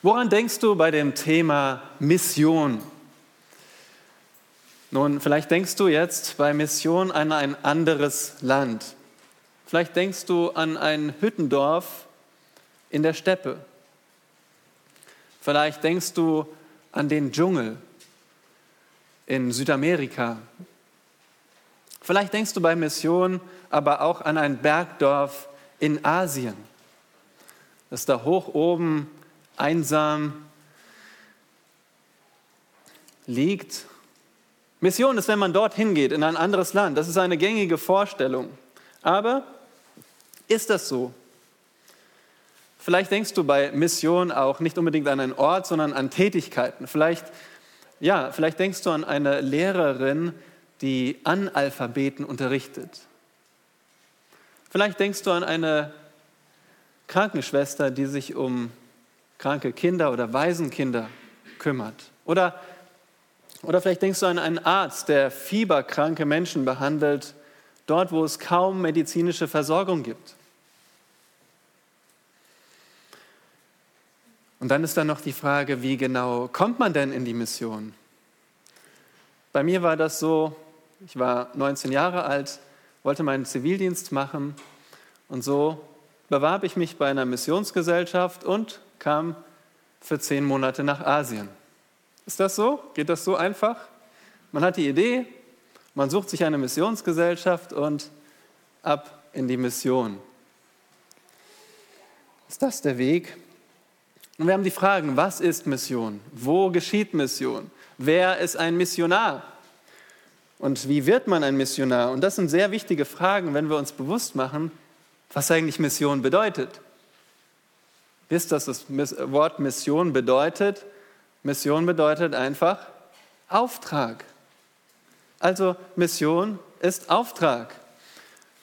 Woran denkst du bei dem Thema Mission? Nun, vielleicht denkst du jetzt bei Mission an ein anderes Land. Vielleicht denkst du an ein Hüttendorf in der Steppe. Vielleicht denkst du an den Dschungel in Südamerika. Vielleicht denkst du bei Mission aber auch an ein Bergdorf in Asien, das da hoch oben einsam liegt. Mission ist, wenn man dorthin geht, in ein anderes Land. Das ist eine gängige Vorstellung. Aber ist das so? Vielleicht denkst du bei Mission auch nicht unbedingt an einen Ort, sondern an Tätigkeiten. Vielleicht, ja, vielleicht denkst du an eine Lehrerin, die Analphabeten unterrichtet. Vielleicht denkst du an eine Krankenschwester, die sich um kranke Kinder oder Waisenkinder kümmert. Oder, oder vielleicht denkst du an einen Arzt, der fieberkranke Menschen behandelt, dort wo es kaum medizinische Versorgung gibt. Und dann ist da noch die Frage, wie genau kommt man denn in die Mission? Bei mir war das so, ich war 19 Jahre alt, wollte meinen Zivildienst machen und so bewarb ich mich bei einer Missionsgesellschaft und kam für zehn Monate nach Asien. Ist das so? Geht das so einfach? Man hat die Idee, man sucht sich eine Missionsgesellschaft und ab in die Mission. Ist das der Weg? Und wir haben die Fragen, was ist Mission? Wo geschieht Mission? Wer ist ein Missionar? Und wie wird man ein Missionar? Und das sind sehr wichtige Fragen, wenn wir uns bewusst machen, was eigentlich Mission bedeutet. Wisst was das Wort Mission bedeutet? Mission bedeutet einfach Auftrag. Also Mission ist Auftrag.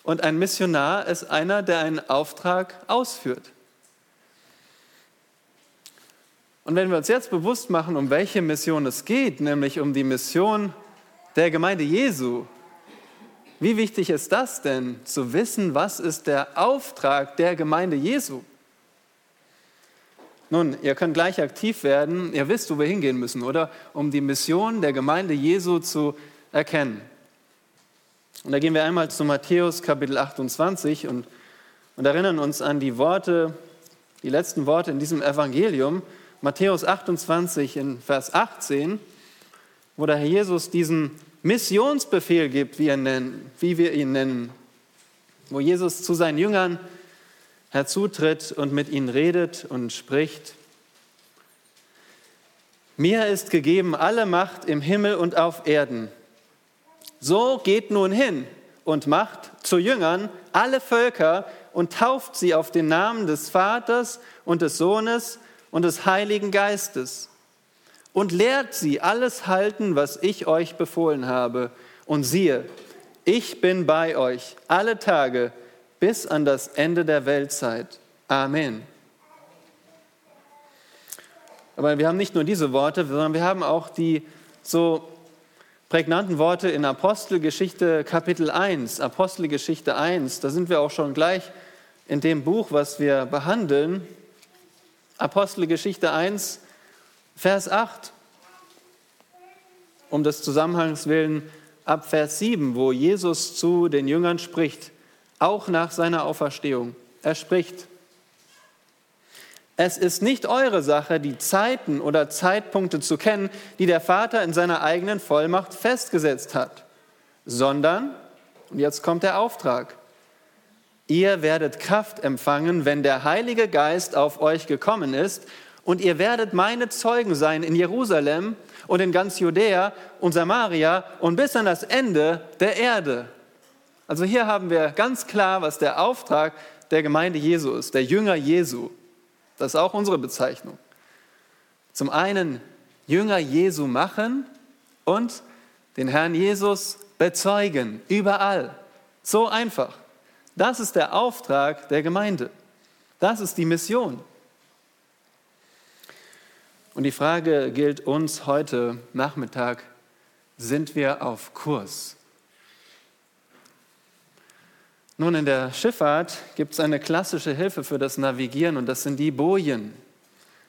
Und ein Missionar ist einer, der einen Auftrag ausführt. Und wenn wir uns jetzt bewusst machen, um welche Mission es geht, nämlich um die Mission der Gemeinde Jesu, wie wichtig ist das denn, zu wissen, was ist der Auftrag der Gemeinde Jesu? Nun, ihr könnt gleich aktiv werden, ihr wisst, wo wir hingehen müssen, oder? Um die Mission der Gemeinde Jesu zu erkennen. Und da gehen wir einmal zu Matthäus Kapitel 28 und, und erinnern uns an die Worte, die letzten Worte in diesem Evangelium. Matthäus 28 in Vers 18, wo der Herr Jesus diesen Missionsbefehl gibt, wie, nennen, wie wir ihn nennen, wo Jesus zu seinen Jüngern herzutritt und mit ihnen redet und spricht. Mir ist gegeben alle Macht im Himmel und auf Erden. So geht nun hin und macht zu Jüngern alle Völker und tauft sie auf den Namen des Vaters und des Sohnes und des Heiligen Geistes und lehrt sie alles halten, was ich euch befohlen habe. Und siehe, ich bin bei euch alle Tage bis an das Ende der Weltzeit. Amen. Aber wir haben nicht nur diese Worte, sondern wir haben auch die so prägnanten Worte in Apostelgeschichte Kapitel 1, Apostelgeschichte 1. Da sind wir auch schon gleich in dem Buch, was wir behandeln. Apostelgeschichte 1, Vers 8. Um des Zusammenhangs willen ab Vers 7, wo Jesus zu den Jüngern spricht, auch nach seiner Auferstehung. Er spricht, es ist nicht eure Sache, die Zeiten oder Zeitpunkte zu kennen, die der Vater in seiner eigenen Vollmacht festgesetzt hat, sondern, und jetzt kommt der Auftrag, Ihr werdet Kraft empfangen, wenn der Heilige Geist auf euch gekommen ist, und ihr werdet meine Zeugen sein in Jerusalem und in ganz Judäa und Samaria und bis an das Ende der Erde. Also hier haben wir ganz klar, was der Auftrag der Gemeinde Jesu ist, der Jünger Jesu. Das ist auch unsere Bezeichnung. Zum einen Jünger Jesu machen und den Herrn Jesus bezeugen, überall. So einfach. Das ist der Auftrag der Gemeinde. Das ist die Mission. Und die Frage gilt uns heute Nachmittag, sind wir auf Kurs? Nun, in der Schifffahrt gibt es eine klassische Hilfe für das Navigieren und das sind die Bojen.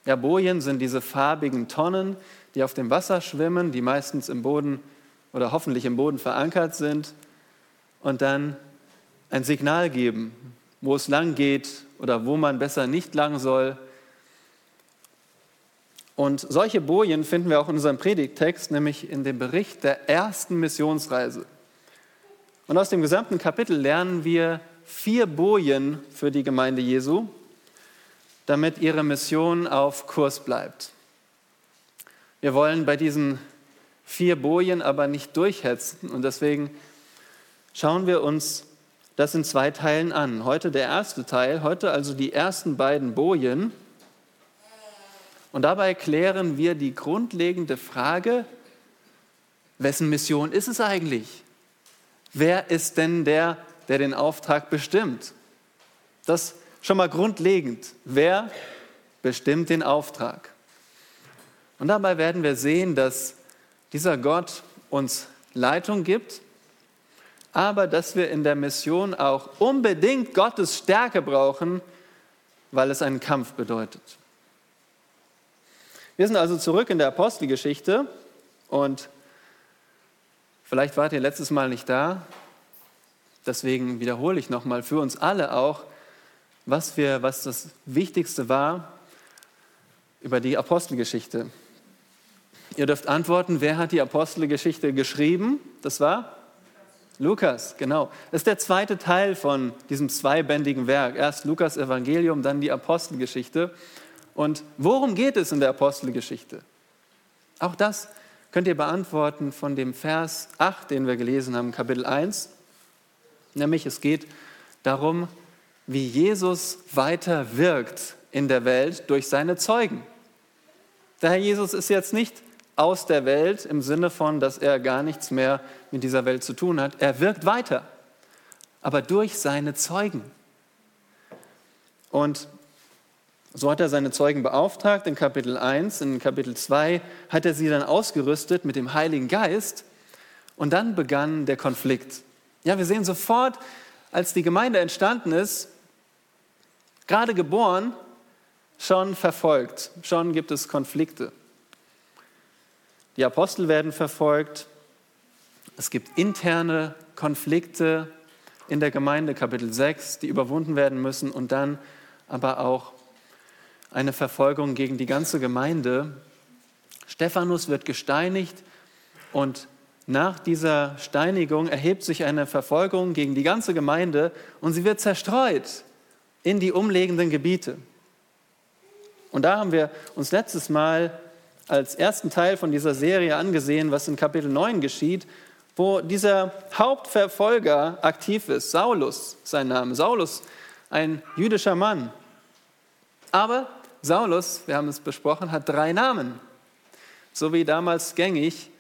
Ja, Bojen sind diese farbigen Tonnen, die auf dem Wasser schwimmen, die meistens im Boden oder hoffentlich im Boden verankert sind und dann ein Signal geben, wo es lang geht oder wo man besser nicht lang soll. Und solche Bojen finden wir auch in unserem Predigttext, nämlich in dem Bericht der ersten Missionsreise. Und aus dem gesamten Kapitel lernen wir vier Bojen für die Gemeinde Jesu, damit ihre Mission auf Kurs bleibt. Wir wollen bei diesen vier Bojen aber nicht durchhetzen und deswegen schauen wir uns das in zwei Teilen an. Heute der erste Teil, heute also die ersten beiden Bojen. Und dabei klären wir die grundlegende Frage, wessen Mission ist es eigentlich? Wer ist denn der, der den Auftrag bestimmt? Das schon mal grundlegend. Wer bestimmt den Auftrag? Und dabei werden wir sehen, dass dieser Gott uns Leitung gibt, aber dass wir in der Mission auch unbedingt Gottes Stärke brauchen, weil es einen Kampf bedeutet. Wir sind also zurück in der Apostelgeschichte und vielleicht wart ihr letztes Mal nicht da, deswegen wiederhole ich nochmal für uns alle auch, was, wir, was das Wichtigste war über die Apostelgeschichte. Ihr dürft antworten, wer hat die Apostelgeschichte geschrieben? Das war Lukas, genau. Das ist der zweite Teil von diesem zweibändigen Werk. Erst Lukas Evangelium, dann die Apostelgeschichte. Und worum geht es in der Apostelgeschichte? Auch das könnt ihr beantworten von dem Vers 8, den wir gelesen haben, Kapitel 1. Nämlich es geht darum, wie Jesus weiter wirkt in der Welt durch seine Zeugen. Der Herr Jesus ist jetzt nicht aus der Welt im Sinne von, dass er gar nichts mehr mit dieser Welt zu tun hat. Er wirkt weiter, aber durch seine Zeugen. Und so hat er seine Zeugen beauftragt in Kapitel 1. In Kapitel 2 hat er sie dann ausgerüstet mit dem Heiligen Geist. Und dann begann der Konflikt. Ja, wir sehen sofort, als die Gemeinde entstanden ist, gerade geboren, schon verfolgt. Schon gibt es Konflikte. Die Apostel werden verfolgt. Es gibt interne Konflikte in der Gemeinde, Kapitel 6, die überwunden werden müssen. Und dann aber auch eine Verfolgung gegen die ganze Gemeinde. Stephanus wird gesteinigt und nach dieser Steinigung erhebt sich eine Verfolgung gegen die ganze Gemeinde und sie wird zerstreut in die umliegenden Gebiete. Und da haben wir uns letztes Mal als ersten Teil von dieser Serie angesehen, was in Kapitel 9 geschieht, wo dieser Hauptverfolger aktiv ist. Saulus, sein Name. Saulus, ein jüdischer Mann. Aber Saulus, wir haben es besprochen, hat drei Namen. So wie damals gängig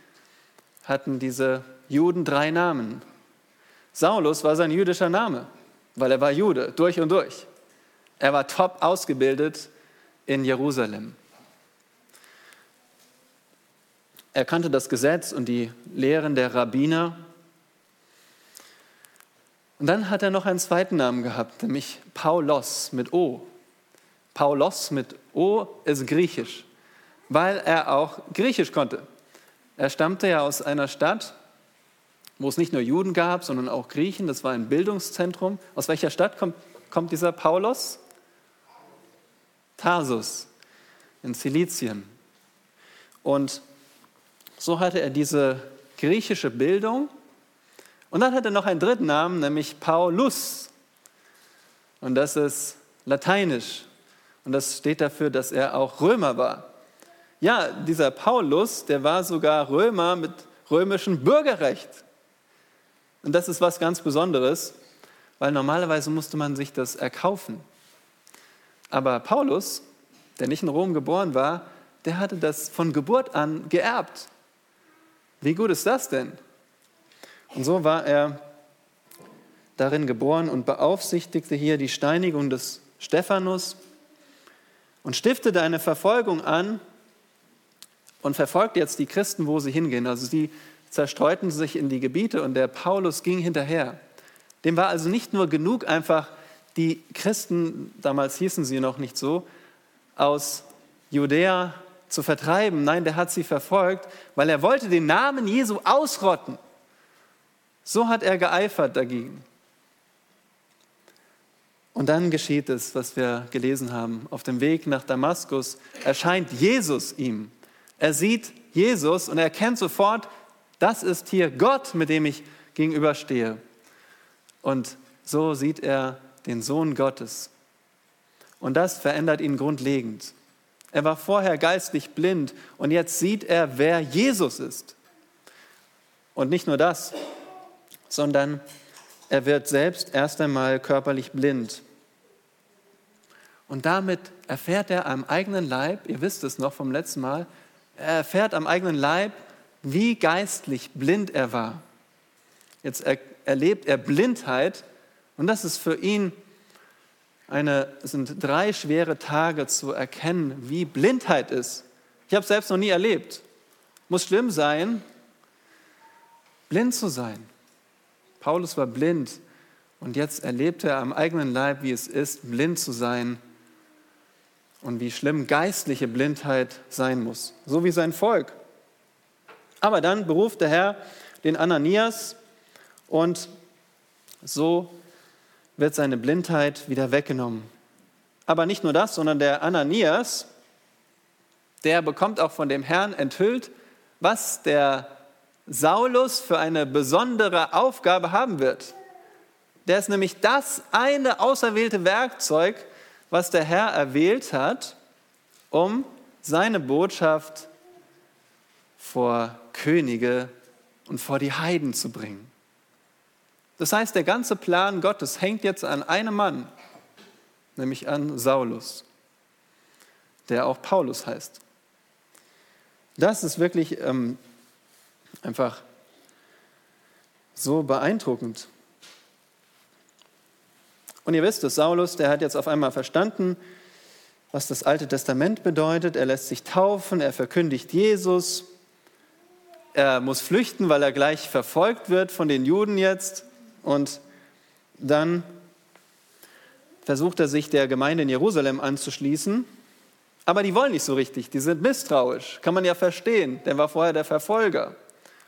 hatten diese Juden drei Namen. Saulus war sein jüdischer Name, weil er war Jude, durch und durch. Er war top ausgebildet in Jerusalem. Er kannte das Gesetz und die Lehren der Rabbiner. Und dann hat er noch einen zweiten Namen gehabt, nämlich Paulos mit O. Paulos mit O ist griechisch, weil er auch griechisch konnte. Er stammte ja aus einer Stadt, wo es nicht nur Juden gab, sondern auch Griechen. Das war ein Bildungszentrum. Aus welcher Stadt kommt, kommt dieser Paulos? Tarsus in Silizien. Und so hatte er diese griechische Bildung. Und dann hat er noch einen dritten Namen, nämlich Paulus. Und das ist lateinisch. Und das steht dafür, dass er auch Römer war. Ja, dieser Paulus, der war sogar Römer mit römischem Bürgerrecht. Und das ist was ganz Besonderes, weil normalerweise musste man sich das erkaufen. Aber Paulus, der nicht in Rom geboren war, der hatte das von Geburt an geerbt. Wie gut ist das denn? Und so war er darin geboren und beaufsichtigte hier die Steinigung des Stephanus und stiftete eine Verfolgung an und verfolgt jetzt die Christen, wo sie hingehen. Also sie zerstreuten sich in die Gebiete und der Paulus ging hinterher. Dem war also nicht nur genug, einfach die Christen, damals hießen sie noch nicht so, aus Judäa zu vertreiben. Nein, der hat sie verfolgt, weil er wollte den Namen Jesu ausrotten. So hat er geeifert dagegen. Und dann geschieht es, was wir gelesen haben. Auf dem Weg nach Damaskus erscheint Jesus ihm. Er sieht Jesus und er erkennt sofort, das ist hier Gott, mit dem ich gegenüberstehe. Und so sieht er den Sohn Gottes. Und das verändert ihn grundlegend. Er war vorher geistlich blind und jetzt sieht er, wer Jesus ist. Und nicht nur das, sondern er wird selbst erst einmal körperlich blind. Und damit erfährt er am eigenen Leib, ihr wisst es noch vom letzten Mal, er erfährt am eigenen Leib, wie geistlich blind er war. Jetzt erlebt er Blindheit und das ist für ihn eine, sind drei schwere Tage zu erkennen, wie Blindheit ist. Ich habe es selbst noch nie erlebt. Muss schlimm sein, blind zu sein. Paulus war blind und jetzt erlebt er am eigenen Leib, wie es ist, blind zu sein und wie schlimm geistliche Blindheit sein muss, so wie sein Volk. Aber dann beruft der Herr den Ananias und so wird seine Blindheit wieder weggenommen. Aber nicht nur das, sondern der Ananias, der bekommt auch von dem Herrn enthüllt, was der Saulus für eine besondere Aufgabe haben wird. Der ist nämlich das eine auserwählte Werkzeug, was der Herr erwählt hat, um seine Botschaft vor Könige und vor die Heiden zu bringen. Das heißt, der ganze Plan Gottes hängt jetzt an einem Mann, nämlich an Saulus, der auch Paulus heißt. Das ist wirklich ähm, einfach so beeindruckend. Und ihr wisst es, Saulus, der hat jetzt auf einmal verstanden, was das Alte Testament bedeutet. Er lässt sich taufen, er verkündigt Jesus. Er muss flüchten, weil er gleich verfolgt wird von den Juden jetzt. Und dann versucht er sich der Gemeinde in Jerusalem anzuschließen. Aber die wollen nicht so richtig, die sind misstrauisch. Kann man ja verstehen, der war vorher der Verfolger.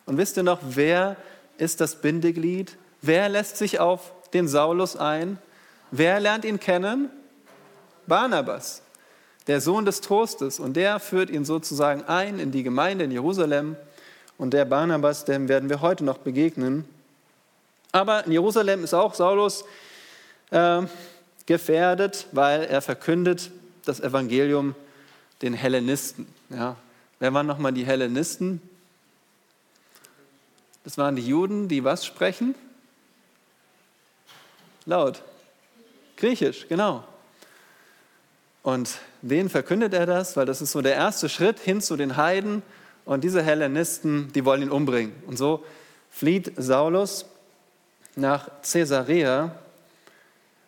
Und wisst ihr noch, wer ist das Bindeglied? Wer lässt sich auf den Saulus ein? Wer lernt ihn kennen? Barnabas, der Sohn des Trostes. Und der führt ihn sozusagen ein in die Gemeinde in Jerusalem. Und der Barnabas, dem werden wir heute noch begegnen. Aber in Jerusalem ist auch Saulus äh, gefährdet, weil er verkündet das Evangelium den Hellenisten. Ja. Wer waren nochmal die Hellenisten? Das waren die Juden, die was sprechen? Laut. Griechisch, genau. Und denen verkündet er das, weil das ist so der erste Schritt hin zu den Heiden. Und diese Hellenisten, die wollen ihn umbringen. Und so flieht Saulus nach Caesarea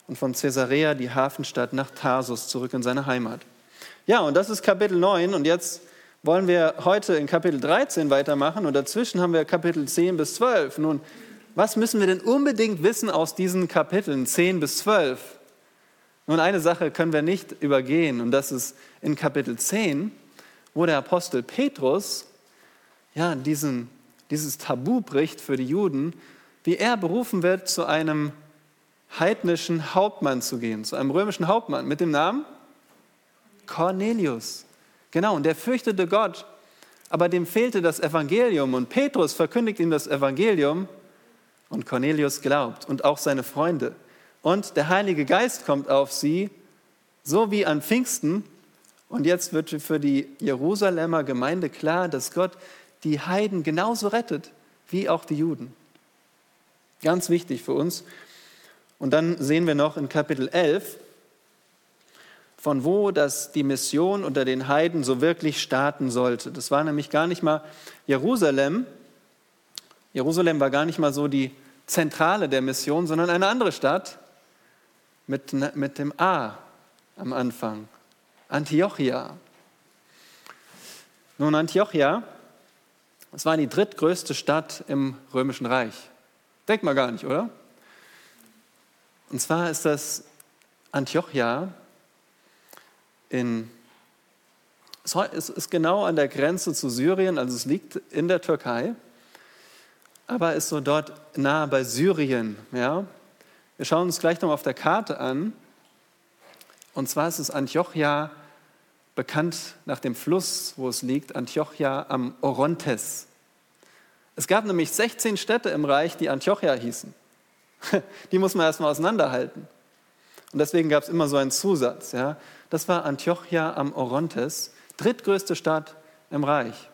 und von Caesarea die Hafenstadt nach Tarsus zurück in seine Heimat. Ja, und das ist Kapitel 9 und jetzt wollen wir heute in Kapitel 13 weitermachen und dazwischen haben wir Kapitel 10 bis 12. Nun, was müssen wir denn unbedingt wissen aus diesen Kapiteln 10 bis 12? Nun, eine Sache können wir nicht übergehen und das ist in Kapitel 10, wo der Apostel Petrus ja, diesen, dieses Tabu bricht für die Juden wie er berufen wird, zu einem heidnischen Hauptmann zu gehen, zu einem römischen Hauptmann mit dem Namen Cornelius. Genau, und der fürchtete Gott, aber dem fehlte das Evangelium und Petrus verkündigt ihm das Evangelium und Cornelius glaubt und auch seine Freunde. Und der Heilige Geist kommt auf sie, so wie an Pfingsten. Und jetzt wird für die Jerusalemer Gemeinde klar, dass Gott die Heiden genauso rettet wie auch die Juden. Ganz wichtig für uns. Und dann sehen wir noch in Kapitel 11, von wo das die Mission unter den Heiden so wirklich starten sollte. Das war nämlich gar nicht mal Jerusalem. Jerusalem war gar nicht mal so die Zentrale der Mission, sondern eine andere Stadt mit, mit dem A am Anfang. Antiochia. Nun, Antiochia, das war die drittgrößte Stadt im Römischen Reich. Denkt man gar nicht, oder? Und zwar ist das Antiochia in Es ist genau an der Grenze zu Syrien, also es liegt in der Türkei, aber ist so dort nahe bei Syrien. Ja? Wir schauen uns gleich noch auf der Karte an. Und zwar ist es Antiochia, bekannt nach dem Fluss, wo es liegt, Antiochia am Orontes. Es gab nämlich 16 Städte im Reich, die Antiochia hießen. Die muss man erstmal auseinanderhalten. Und deswegen gab es immer so einen Zusatz. Ja? Das war Antiochia am Orontes, drittgrößte Stadt im Reich.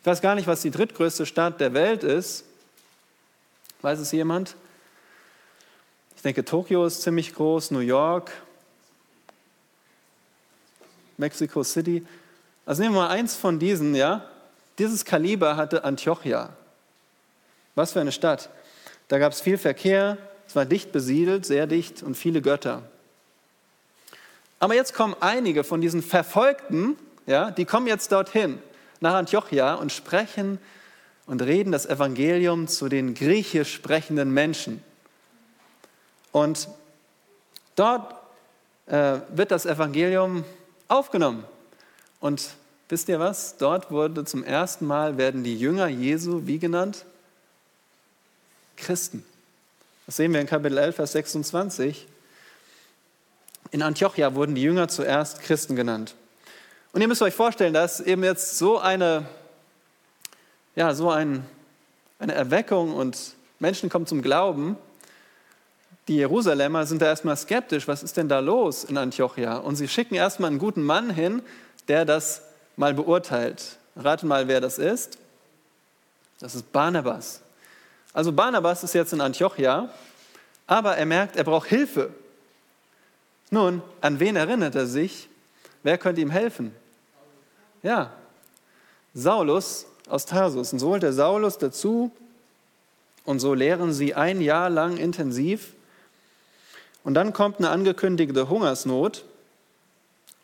Ich weiß gar nicht, was die drittgrößte Stadt der Welt ist. Weiß es jemand? Ich denke, Tokio ist ziemlich groß, New York, Mexico City. Also nehmen wir mal eins von diesen, ja. Dieses Kaliber hatte Antiochia. Was für eine Stadt. Da gab es viel Verkehr, es war dicht besiedelt, sehr dicht und viele Götter. Aber jetzt kommen einige von diesen Verfolgten, ja, die kommen jetzt dorthin, nach Antiochia und sprechen und reden das Evangelium zu den griechisch sprechenden Menschen. Und dort äh, wird das Evangelium aufgenommen. Und wisst ihr was? Dort wurde zum ersten Mal, werden die Jünger Jesu wie genannt? Christen. Das sehen wir in Kapitel 11, Vers 26. In Antiochia wurden die Jünger zuerst Christen genannt. Und ihr müsst euch vorstellen, dass eben jetzt so eine, ja, so ein, eine Erweckung und Menschen kommen zum Glauben. Die Jerusalemer sind da erstmal skeptisch. Was ist denn da los in Antiochia? Und sie schicken erstmal einen guten Mann hin, der das mal beurteilt. Rate mal, wer das ist. Das ist Barnabas. Also Barnabas ist jetzt in Antiochia, aber er merkt, er braucht Hilfe. Nun, an wen erinnert er sich? Wer könnte ihm helfen? Ja, Saulus aus Tarsus. Und so holt er Saulus dazu und so lehren sie ein Jahr lang intensiv. Und dann kommt eine angekündigte Hungersnot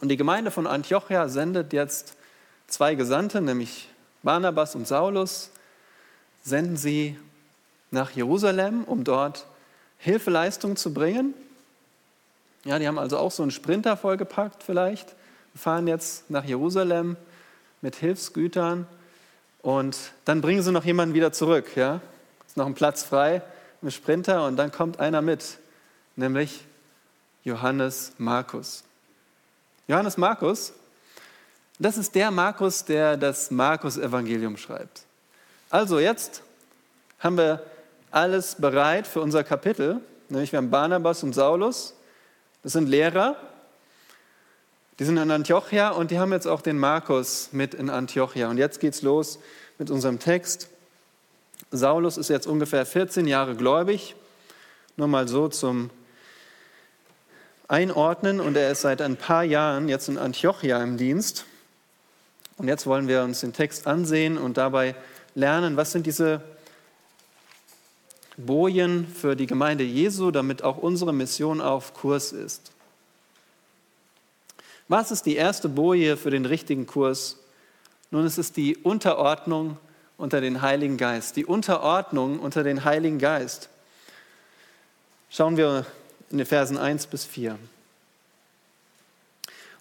und die Gemeinde von Antiochia sendet jetzt zwei Gesandte, nämlich Barnabas und Saulus, senden sie nach Jerusalem, um dort Hilfeleistung zu bringen. Ja, die haben also auch so einen Sprinter vollgepackt vielleicht, fahren jetzt nach Jerusalem mit Hilfsgütern und dann bringen sie noch jemanden wieder zurück. Ja? Ist noch ein Platz frei im Sprinter und dann kommt einer mit, nämlich Johannes Markus. Johannes Markus, das ist der Markus, der das Markus-Evangelium schreibt. Also jetzt haben wir alles bereit für unser Kapitel, nämlich wir haben Barnabas und Saulus, das sind Lehrer, die sind in Antiochia und die haben jetzt auch den Markus mit in Antiochia. Und jetzt geht's los mit unserem Text. Saulus ist jetzt ungefähr 14 Jahre gläubig, nur mal so zum Einordnen und er ist seit ein paar Jahren jetzt in Antiochia im Dienst. Und jetzt wollen wir uns den Text ansehen und dabei lernen, was sind diese Bojen für die Gemeinde Jesu, damit auch unsere Mission auf Kurs ist. Was ist die erste Boje für den richtigen Kurs? Nun, es ist die Unterordnung unter den Heiligen Geist. Die Unterordnung unter den Heiligen Geist. Schauen wir in den Versen 1 bis 4.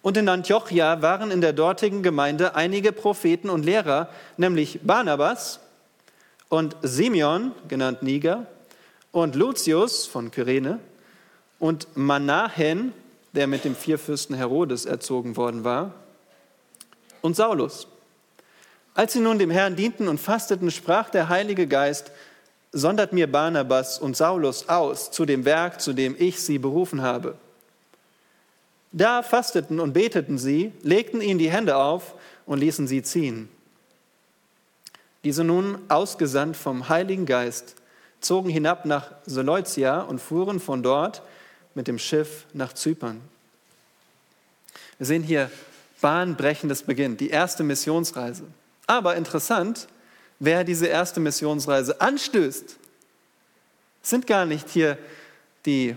Und in Antiochia waren in der dortigen Gemeinde einige Propheten und Lehrer, nämlich Barnabas und Simeon, genannt Niger, und Lucius von Kyrene und Manahen, der mit dem Vierfürsten Herodes erzogen worden war, und Saulus. Als sie nun dem Herrn dienten und fasteten, sprach der Heilige Geist, sondert mir Barnabas und Saulus aus zu dem Werk, zu dem ich sie berufen habe. Da fasteten und beteten sie, legten ihnen die Hände auf und ließen sie ziehen. Diese nun, ausgesandt vom Heiligen Geist, zogen hinab nach Seleucia und fuhren von dort mit dem Schiff nach Zypern. Wir sehen hier bahnbrechendes Beginn, die erste Missionsreise. Aber interessant, wer diese erste Missionsreise anstößt, sind gar nicht hier die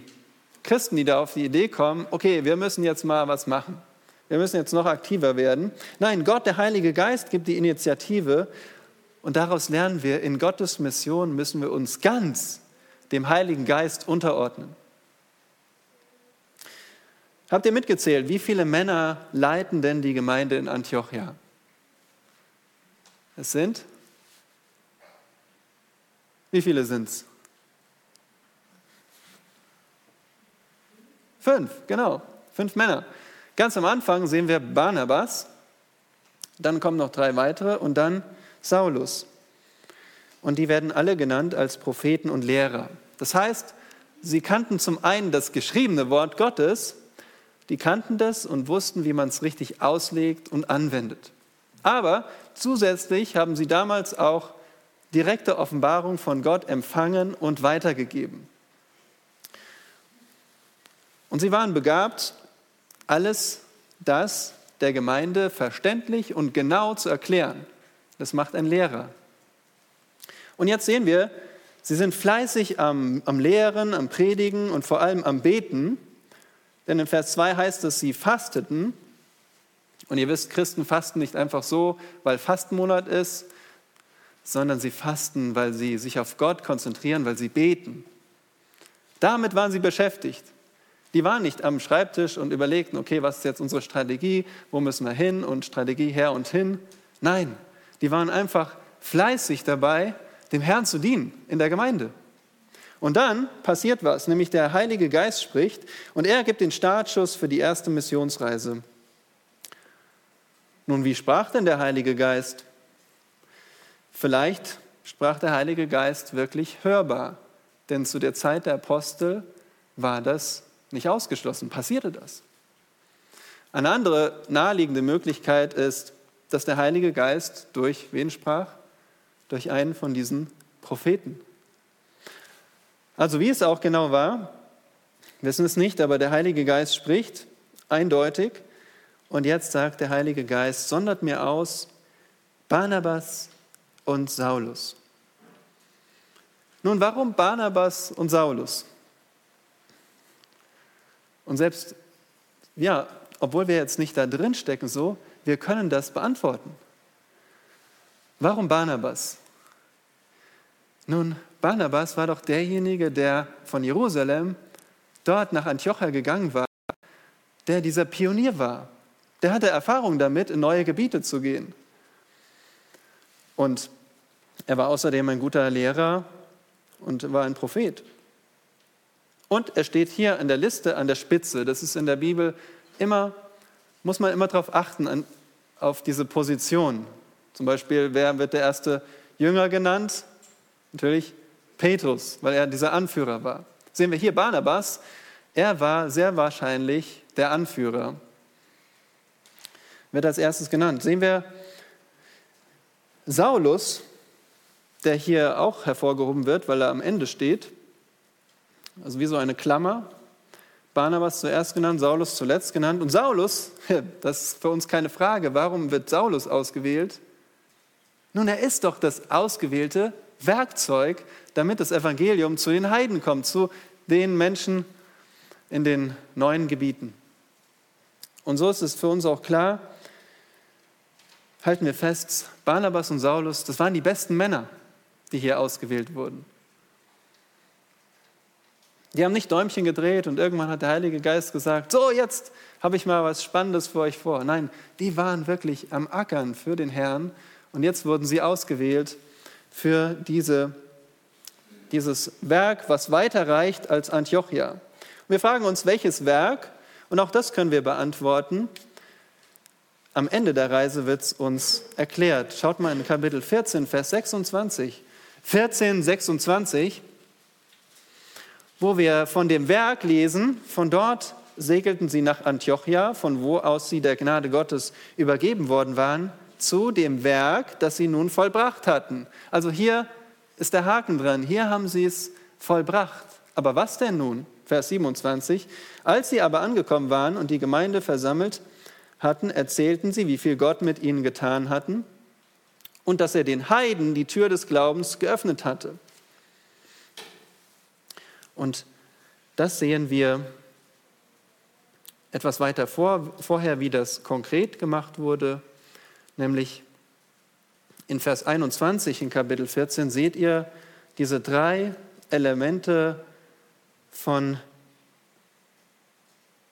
Christen, die da auf die Idee kommen, okay, wir müssen jetzt mal was machen. Wir müssen jetzt noch aktiver werden. Nein, Gott, der Heilige Geist, gibt die Initiative und daraus lernen wir, in Gottes Mission müssen wir uns ganz dem Heiligen Geist unterordnen. Habt ihr mitgezählt, wie viele Männer leiten denn die Gemeinde in Antiochia? Es sind? Wie viele sind es? Fünf, genau. Fünf Männer. Ganz am Anfang sehen wir Barnabas, dann kommen noch drei weitere und dann Saulus. Und die werden alle genannt als Propheten und Lehrer. Das heißt, sie kannten zum einen das geschriebene Wort Gottes, die kannten das und wussten, wie man es richtig auslegt und anwendet. Aber zusätzlich haben sie damals auch direkte Offenbarung von Gott empfangen und weitergegeben. Und sie waren begabt, alles das der Gemeinde verständlich und genau zu erklären. Das macht ein Lehrer. Und jetzt sehen wir, sie sind fleißig am, am Lehren, am Predigen und vor allem am Beten. Denn in Vers 2 heißt es, sie fasteten. Und ihr wisst, Christen fasten nicht einfach so, weil Fastenmonat ist, sondern sie fasten, weil sie sich auf Gott konzentrieren, weil sie beten. Damit waren sie beschäftigt. Die waren nicht am Schreibtisch und überlegten, okay, was ist jetzt unsere Strategie, wo müssen wir hin und Strategie her und hin. Nein, die waren einfach fleißig dabei, dem Herrn zu dienen in der Gemeinde. Und dann passiert was, nämlich der Heilige Geist spricht und er gibt den Startschuss für die erste Missionsreise. Nun, wie sprach denn der Heilige Geist? Vielleicht sprach der Heilige Geist wirklich hörbar, denn zu der Zeit der Apostel war das nicht ausgeschlossen, passierte das. Eine andere naheliegende Möglichkeit ist, dass der Heilige Geist durch wen sprach? Durch einen von diesen Propheten. Also wie es auch genau war, wissen es nicht, aber der Heilige Geist spricht eindeutig. Und jetzt sagt der Heilige Geist, sondert mir aus Barnabas und Saulus. Nun, warum Barnabas und Saulus? Und selbst, ja, obwohl wir jetzt nicht da drin stecken so, wir können das beantworten. Warum Barnabas? Nun, Barnabas war doch derjenige, der von Jerusalem dort nach Antiochia gegangen war, der dieser Pionier war. Der hatte Erfahrung damit, in neue Gebiete zu gehen. Und er war außerdem ein guter Lehrer und war ein Prophet. Und er steht hier an der Liste an der Spitze. Das ist in der Bibel immer, muss man immer darauf achten, an, auf diese Position. Zum Beispiel, wer wird der erste Jünger genannt? Natürlich Petrus, weil er dieser Anführer war. Sehen wir hier Barnabas, er war sehr wahrscheinlich der Anführer. Wird als erstes genannt. Sehen wir Saulus, der hier auch hervorgehoben wird, weil er am Ende steht also wie so eine Klammer. Barnabas zuerst genannt, Saulus zuletzt genannt. Und Saulus, das ist für uns keine Frage, warum wird Saulus ausgewählt? Nun, er ist doch das ausgewählte Werkzeug, damit das Evangelium zu den Heiden kommt, zu den Menschen in den neuen Gebieten. Und so ist es für uns auch klar, halten wir fest, Barnabas und Saulus, das waren die besten Männer, die hier ausgewählt wurden. Die haben nicht Däumchen gedreht und irgendwann hat der Heilige Geist gesagt, so jetzt habe ich mal was Spannendes für euch vor. Nein, die waren wirklich am Ackern für den Herrn und jetzt wurden sie ausgewählt für diese, dieses Werk, was weiter reicht als Antiochia. Und wir fragen uns, welches Werk? Und auch das können wir beantworten. Am Ende der Reise wird es uns erklärt. Schaut mal in Kapitel 14, Vers 26. 14, 26 wo wir von dem Werk lesen, von dort segelten sie nach Antiochia, von wo aus sie der Gnade Gottes übergeben worden waren, zu dem Werk, das sie nun vollbracht hatten. Also hier ist der Haken dran, hier haben sie es vollbracht. Aber was denn nun? Vers 27. Als sie aber angekommen waren und die Gemeinde versammelt hatten, erzählten sie, wie viel Gott mit ihnen getan hatten und dass er den Heiden die Tür des Glaubens geöffnet hatte. Und das sehen wir etwas weiter vor, vorher, wie das konkret gemacht wurde, nämlich in Vers 21 in Kapitel 14 seht ihr diese drei Elemente von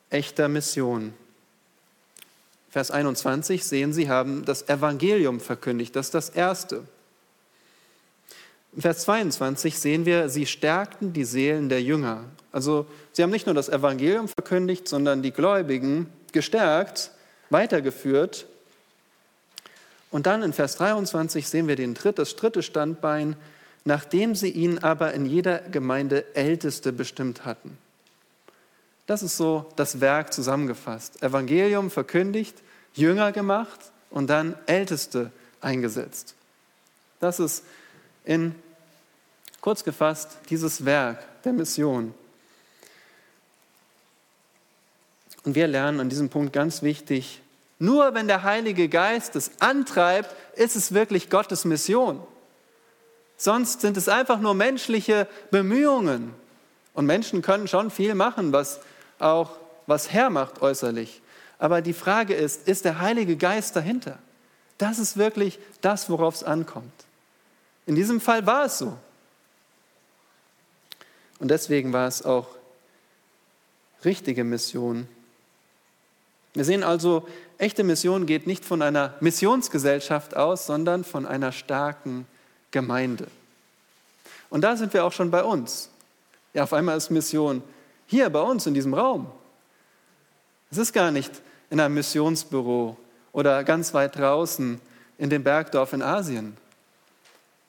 echter Mission. Vers 21 sehen Sie, haben das Evangelium verkündigt, das ist das Erste. In Vers 22 sehen wir, sie stärkten die Seelen der Jünger. Also sie haben nicht nur das Evangelium verkündigt, sondern die Gläubigen gestärkt, weitergeführt. Und dann in Vers 23 sehen wir den dritt, das dritte Standbein, nachdem sie ihn aber in jeder Gemeinde Älteste bestimmt hatten. Das ist so das Werk zusammengefasst. Evangelium verkündigt, Jünger gemacht und dann Älteste eingesetzt. Das ist in kurz gefasst dieses Werk der Mission. Und wir lernen an diesem Punkt ganz wichtig, nur wenn der Heilige Geist es antreibt, ist es wirklich Gottes Mission. Sonst sind es einfach nur menschliche Bemühungen. Und Menschen können schon viel machen, was auch was hermacht äußerlich. Aber die Frage ist, ist der Heilige Geist dahinter? Das ist wirklich das, worauf es ankommt. In diesem Fall war es so. Und deswegen war es auch richtige Mission. Wir sehen also, echte Mission geht nicht von einer Missionsgesellschaft aus, sondern von einer starken Gemeinde. Und da sind wir auch schon bei uns. Ja, auf einmal ist Mission hier bei uns in diesem Raum. Es ist gar nicht in einem Missionsbüro oder ganz weit draußen in dem Bergdorf in Asien,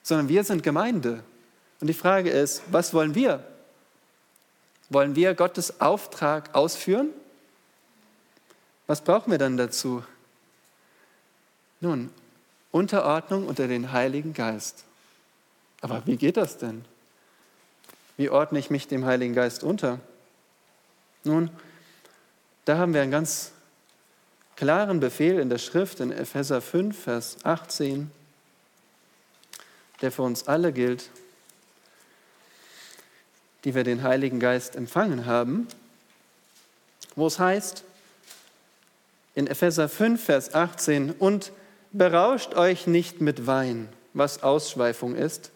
sondern wir sind Gemeinde. Und die Frage ist, was wollen wir? Wollen wir Gottes Auftrag ausführen? Was brauchen wir dann dazu? Nun, Unterordnung unter den Heiligen Geist. Aber wie geht das denn? Wie ordne ich mich dem Heiligen Geist unter? Nun, da haben wir einen ganz klaren Befehl in der Schrift in Epheser 5, Vers 18, der für uns alle gilt, die wir den Heiligen Geist empfangen haben, wo es heißt, in Epheser 5, Vers 18, und berauscht euch nicht mit Wein, was Ausschweifung ist,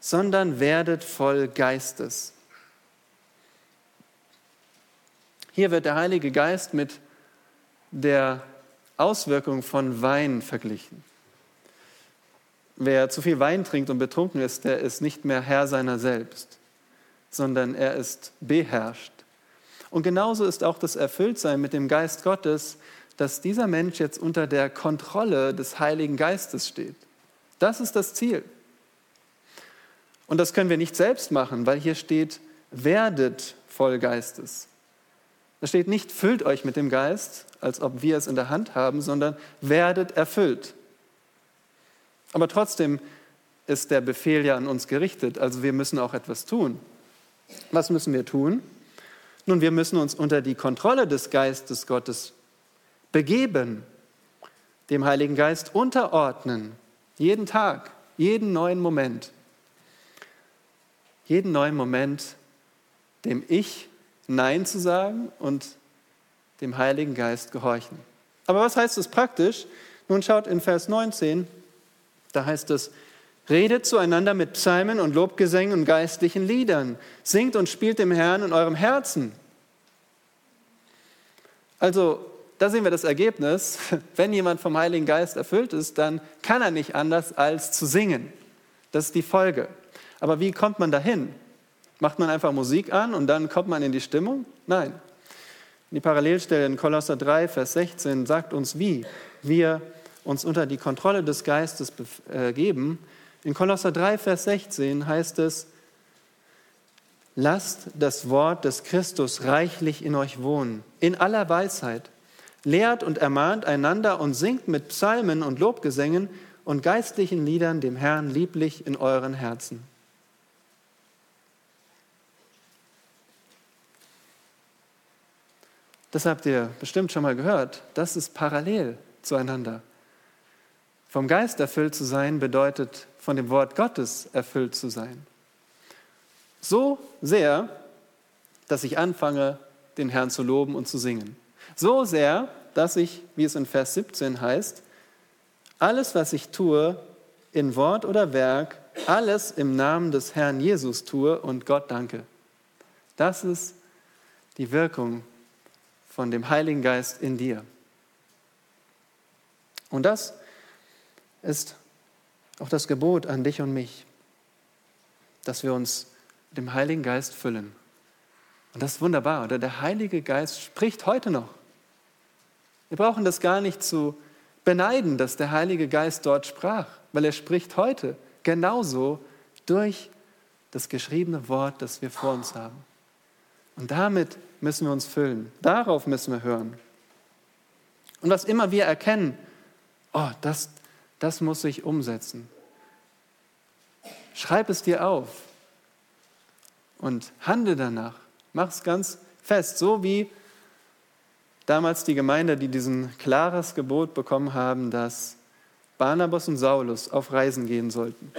sondern werdet voll Geistes. Hier wird der Heilige Geist mit der Auswirkung von Wein verglichen. Wer zu viel Wein trinkt und betrunken ist, der ist nicht mehr Herr seiner selbst, sondern er ist beherrscht. Und genauso ist auch das Erfülltsein mit dem Geist Gottes dass dieser Mensch jetzt unter der Kontrolle des Heiligen Geistes steht. Das ist das Ziel. Und das können wir nicht selbst machen, weil hier steht, werdet voll Geistes. Da steht nicht, füllt euch mit dem Geist, als ob wir es in der Hand haben, sondern werdet erfüllt. Aber trotzdem ist der Befehl ja an uns gerichtet, also wir müssen auch etwas tun. Was müssen wir tun? Nun, wir müssen uns unter die Kontrolle des Geistes Gottes begeben, dem Heiligen Geist unterordnen, jeden Tag, jeden neuen Moment, jeden neuen Moment, dem Ich Nein zu sagen und dem Heiligen Geist gehorchen. Aber was heißt das praktisch? Nun schaut in Vers 19, da heißt es, Redet zueinander mit Psalmen und Lobgesängen und geistlichen Liedern. Singt und spielt dem Herrn in eurem Herzen. Also da sehen wir das Ergebnis. Wenn jemand vom Heiligen Geist erfüllt ist, dann kann er nicht anders als zu singen. Das ist die Folge. Aber wie kommt man dahin? Macht man einfach Musik an und dann kommt man in die Stimmung? Nein. Die Parallelstelle in Kolosser 3, Vers 16 sagt uns, wie wir uns unter die Kontrolle des Geistes äh, geben. In Kolosser 3, Vers 16 heißt es, lasst das Wort des Christus reichlich in euch wohnen, in aller Weisheit lehrt und ermahnt einander und singt mit Psalmen und Lobgesängen und geistlichen Liedern dem Herrn lieblich in euren Herzen. Das habt ihr bestimmt schon mal gehört. Das ist parallel zueinander. Vom Geist erfüllt zu sein bedeutet, von dem Wort Gottes erfüllt zu sein. So sehr, dass ich anfange, den Herrn zu loben und zu singen. So sehr, dass ich, wie es in Vers 17 heißt, alles, was ich tue, in Wort oder Werk, alles im Namen des Herrn Jesus tue und Gott danke. Das ist die Wirkung von dem Heiligen Geist in dir. Und das ist auch das Gebot an dich und mich, dass wir uns mit dem Heiligen Geist füllen. Und das ist wunderbar. Oder der Heilige Geist spricht heute noch. Wir brauchen das gar nicht zu beneiden, dass der Heilige Geist dort sprach, weil er spricht heute genauso durch das geschriebene Wort, das wir vor uns haben. Und damit müssen wir uns füllen. Darauf müssen wir hören. Und was immer wir erkennen, oh, das, das muss sich umsetzen. Schreib es dir auf und handle danach. Mach es ganz fest, so wie damals die Gemeinde, die diesen klares Gebot bekommen haben, dass Barnabas und Saulus auf Reisen gehen sollten.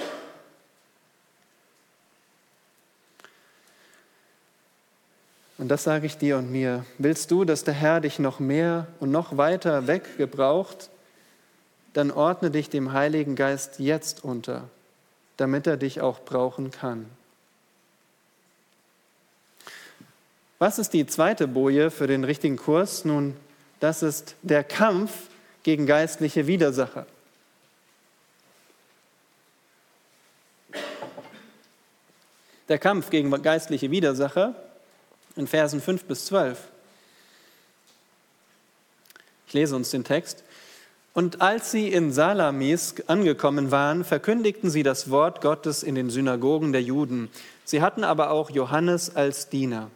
Und das sage ich dir und mir. Willst du, dass der Herr dich noch mehr und noch weiter weg gebraucht, dann ordne dich dem Heiligen Geist jetzt unter, damit er dich auch brauchen kann. Was ist die zweite Boje für den richtigen Kurs? Nun, das ist der Kampf gegen geistliche Widersacher. Der Kampf gegen geistliche Widersacher in Versen 5 bis 12. Ich lese uns den Text. Und als sie in Salamis angekommen waren, verkündigten sie das Wort Gottes in den Synagogen der Juden. Sie hatten aber auch Johannes als Diener.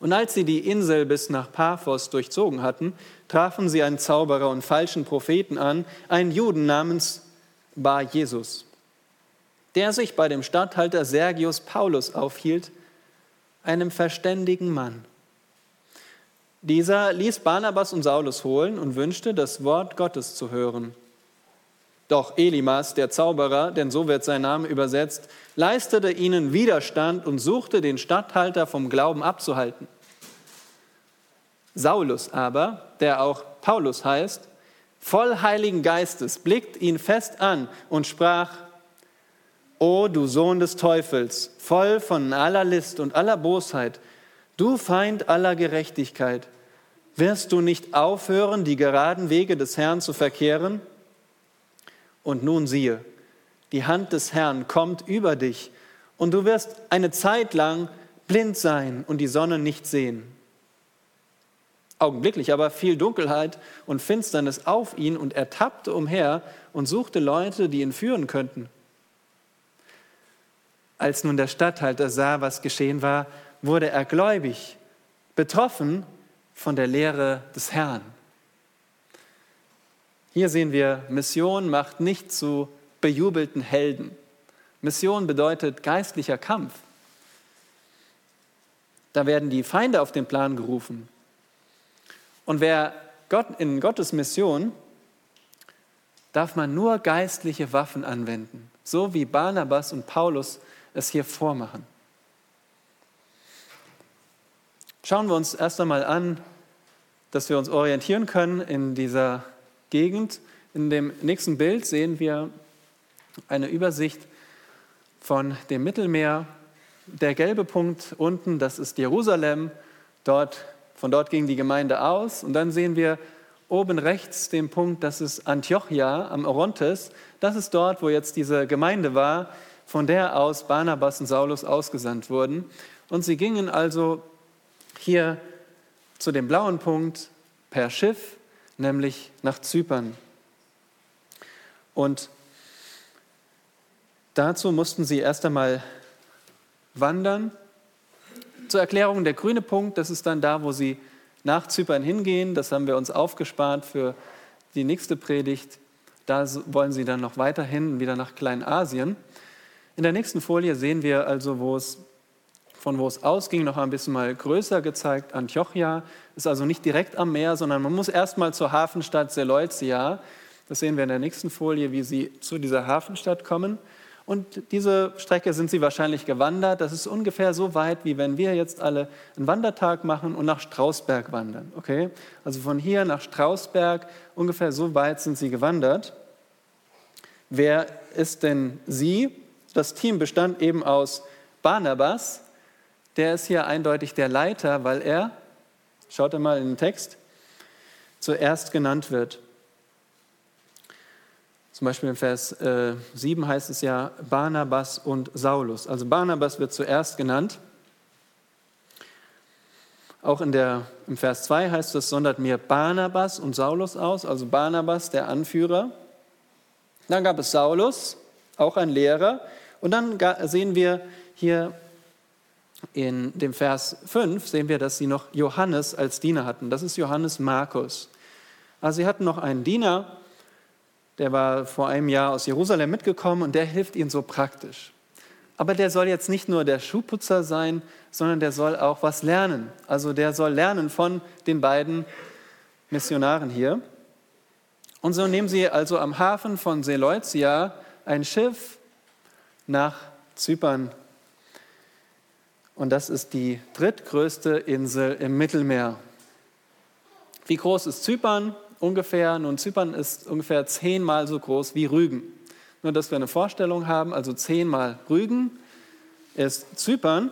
Und als sie die Insel bis nach Paphos durchzogen hatten, trafen sie einen Zauberer und falschen Propheten an, einen Juden namens Bar Jesus, der sich bei dem Statthalter Sergius Paulus aufhielt, einem verständigen Mann. Dieser ließ Barnabas und Saulus holen und wünschte, das Wort Gottes zu hören. Doch Elimas, der Zauberer, denn so wird sein Name übersetzt, leistete ihnen Widerstand und suchte den Statthalter vom Glauben abzuhalten. Saulus aber, der auch Paulus heißt, voll Heiligen Geistes, blickt ihn fest an und sprach, O du Sohn des Teufels, voll von aller List und aller Bosheit, du Feind aller Gerechtigkeit, wirst du nicht aufhören, die geraden Wege des Herrn zu verkehren? Und nun siehe, die Hand des Herrn kommt über dich und du wirst eine Zeit lang blind sein und die Sonne nicht sehen. Augenblicklich aber fiel Dunkelheit und Finsternis auf ihn und er tappte umher und suchte Leute, die ihn führen könnten. Als nun der Statthalter sah, was geschehen war, wurde er gläubig, betroffen von der Lehre des Herrn. Hier sehen wir, Mission macht nicht zu bejubelten Helden. Mission bedeutet geistlicher Kampf. Da werden die Feinde auf den Plan gerufen. Und wer Gott, in Gottes Mission darf man nur geistliche Waffen anwenden, so wie Barnabas und Paulus es hier vormachen. Schauen wir uns erst einmal an, dass wir uns orientieren können in dieser Gegend. In dem nächsten Bild sehen wir eine Übersicht von dem Mittelmeer. Der gelbe Punkt unten, das ist Jerusalem. Dort, von dort ging die Gemeinde aus. Und dann sehen wir oben rechts den Punkt, das ist Antiochia am Orontes. Das ist dort, wo jetzt diese Gemeinde war, von der aus Barnabas und Saulus ausgesandt wurden. Und sie gingen also hier zu dem blauen Punkt per Schiff, nämlich nach Zypern. Und dazu mussten sie erst einmal wandern. Zur Erklärung, der grüne Punkt, das ist dann da, wo sie nach Zypern hingehen. Das haben wir uns aufgespart für die nächste Predigt. Da wollen sie dann noch weiterhin wieder nach Kleinasien. In der nächsten Folie sehen wir also, wo es, von wo es ausging, noch ein bisschen mal größer gezeigt. Antiochia ist also nicht direkt am Meer, sondern man muss erstmal zur Hafenstadt Seleucia. Das sehen wir in der nächsten Folie, wie sie zu dieser Hafenstadt kommen. Und diese Strecke sind sie wahrscheinlich gewandert. Das ist ungefähr so weit, wie wenn wir jetzt alle einen Wandertag machen und nach Strausberg wandern. Okay? Also von hier nach Strausberg, ungefähr so weit sind sie gewandert. Wer ist denn sie? Das Team bestand eben aus Barnabas, der ist hier eindeutig der Leiter, weil er schaut mal in den Text, zuerst genannt wird. Zum Beispiel in Vers äh, 7 heißt es ja Barnabas und Saulus. Also Barnabas wird zuerst genannt. Auch in der, im Vers 2 heißt es, sondert mir Barnabas und Saulus aus, also Barnabas, der Anführer. Dann gab es Saulus, auch ein Lehrer. Und dann sehen wir hier in dem Vers 5, sehen wir, dass sie noch Johannes als Diener hatten. Das ist Johannes Markus. Also sie hatten noch einen Diener, der war vor einem Jahr aus Jerusalem mitgekommen und der hilft ihnen so praktisch. Aber der soll jetzt nicht nur der Schuhputzer sein, sondern der soll auch was lernen. Also der soll lernen von den beiden Missionaren hier. Und so nehmen sie also am Hafen von Seleucia ein Schiff nach Zypern. Und das ist die drittgrößte Insel im Mittelmeer. Wie groß ist Zypern? ungefähr, nun Zypern ist ungefähr zehnmal so groß wie Rügen. Nur, dass wir eine Vorstellung haben, also zehnmal Rügen ist Zypern.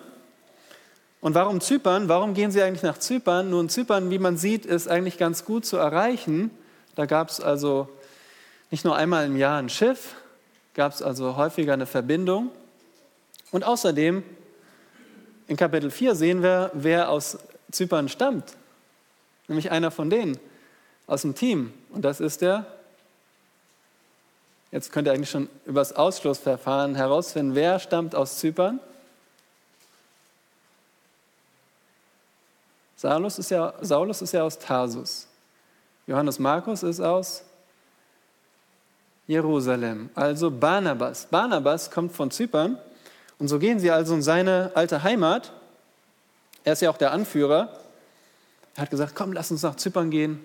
Und warum Zypern? Warum gehen Sie eigentlich nach Zypern? Nun, Zypern, wie man sieht, ist eigentlich ganz gut zu erreichen. Da gab es also nicht nur einmal im Jahr ein Schiff, gab es also häufiger eine Verbindung. Und außerdem, in Kapitel 4 sehen wir, wer aus Zypern stammt. Nämlich einer von denen, aus dem Team. Und das ist der, jetzt könnt ihr eigentlich schon über das Ausschlussverfahren herausfinden, wer stammt aus Zypern? Saulus ist ja, Saulus ist ja aus Tarsus. Johannes Markus ist aus Jerusalem, also Barnabas. Barnabas kommt von Zypern und so gehen sie also in seine alte Heimat. Er ist ja auch der Anführer. Er hat gesagt, komm, lass uns nach Zypern gehen.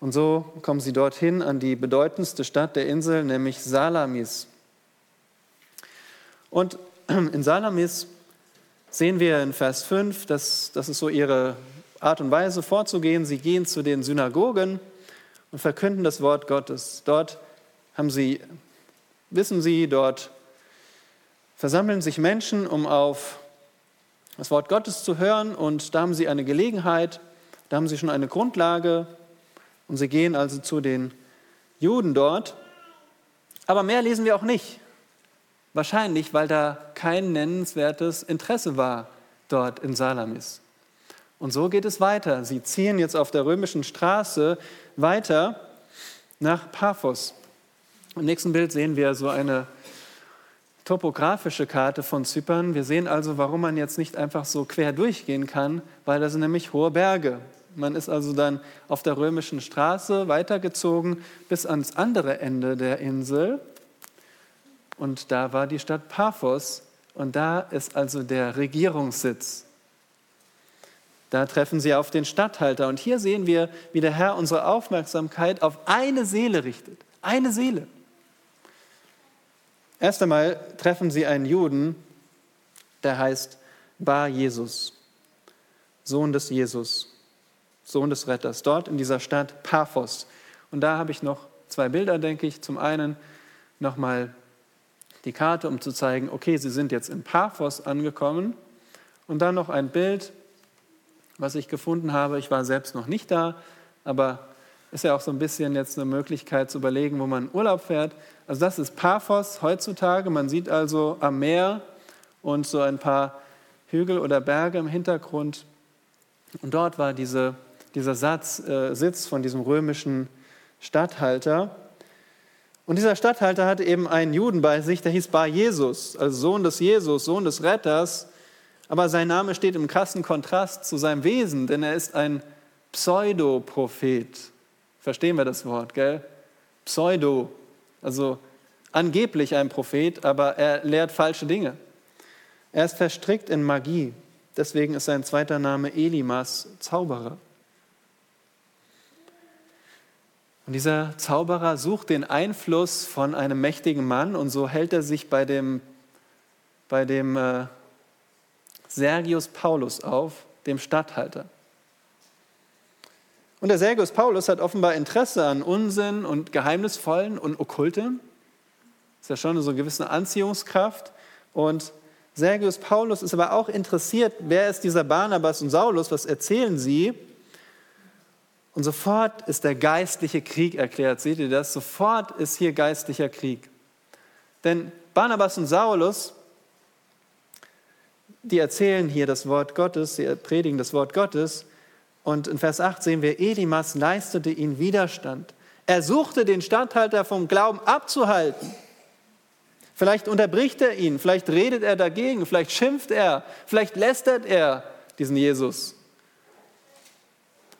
Und so kommen sie dorthin an die bedeutendste Stadt der Insel, nämlich Salamis. Und in Salamis sehen wir in Vers 5, dass das ist so ihre Art und Weise vorzugehen. Sie gehen zu den Synagogen und verkünden das Wort Gottes. Dort haben sie, wissen sie, dort versammeln sich Menschen, um auf das Wort Gottes zu hören und da haben sie eine Gelegenheit, da haben sie schon eine Grundlage, und sie gehen also zu den Juden dort. Aber mehr lesen wir auch nicht. Wahrscheinlich, weil da kein nennenswertes Interesse war dort in Salamis. Und so geht es weiter. Sie ziehen jetzt auf der römischen Straße weiter nach Paphos. Im nächsten Bild sehen wir so eine topografische Karte von Zypern. Wir sehen also, warum man jetzt nicht einfach so quer durchgehen kann, weil das sind nämlich hohe Berge. Man ist also dann auf der römischen Straße weitergezogen bis ans andere Ende der Insel. Und da war die Stadt Paphos und da ist also der Regierungssitz. Da treffen sie auf den Statthalter. Und hier sehen wir, wie der Herr unsere Aufmerksamkeit auf eine Seele richtet. Eine Seele. Erst einmal treffen sie einen Juden, der heißt Bar Jesus, Sohn des Jesus. Sohn des Retters, dort in dieser Stadt Paphos. Und da habe ich noch zwei Bilder, denke ich. Zum einen nochmal die Karte, um zu zeigen, okay, sie sind jetzt in Paphos angekommen. Und dann noch ein Bild, was ich gefunden habe. Ich war selbst noch nicht da, aber ist ja auch so ein bisschen jetzt eine Möglichkeit zu überlegen, wo man Urlaub fährt. Also das ist Paphos heutzutage. Man sieht also am Meer und so ein paar Hügel oder Berge im Hintergrund. Und dort war diese dieser Satz, äh, Sitz von diesem römischen Statthalter. Und dieser Statthalter hatte eben einen Juden bei sich, der hieß Bar Jesus, also Sohn des Jesus, Sohn des Retters. Aber sein Name steht im krassen Kontrast zu seinem Wesen, denn er ist ein Pseudoprophet. Verstehen wir das Wort, gell? Pseudo, also angeblich ein Prophet, aber er lehrt falsche Dinge. Er ist verstrickt in Magie. Deswegen ist sein zweiter Name Elimas, Zauberer. Und dieser Zauberer sucht den Einfluss von einem mächtigen Mann und so hält er sich bei dem, bei dem äh, Sergius Paulus auf, dem Statthalter. Und der Sergius Paulus hat offenbar Interesse an Unsinn und Geheimnisvollen und Okkultem. Ist ja schon so eine gewisse Anziehungskraft. Und Sergius Paulus ist aber auch interessiert, wer ist dieser Barnabas und Saulus, was erzählen sie? Und sofort ist der geistliche Krieg erklärt. Seht ihr das? Sofort ist hier geistlicher Krieg. Denn Barnabas und Saulus, die erzählen hier das Wort Gottes, sie predigen das Wort Gottes. Und in Vers 8 sehen wir, Elimas leistete ihnen Widerstand. Er suchte den Statthalter vom Glauben abzuhalten. Vielleicht unterbricht er ihn, vielleicht redet er dagegen, vielleicht schimpft er, vielleicht lästert er diesen Jesus.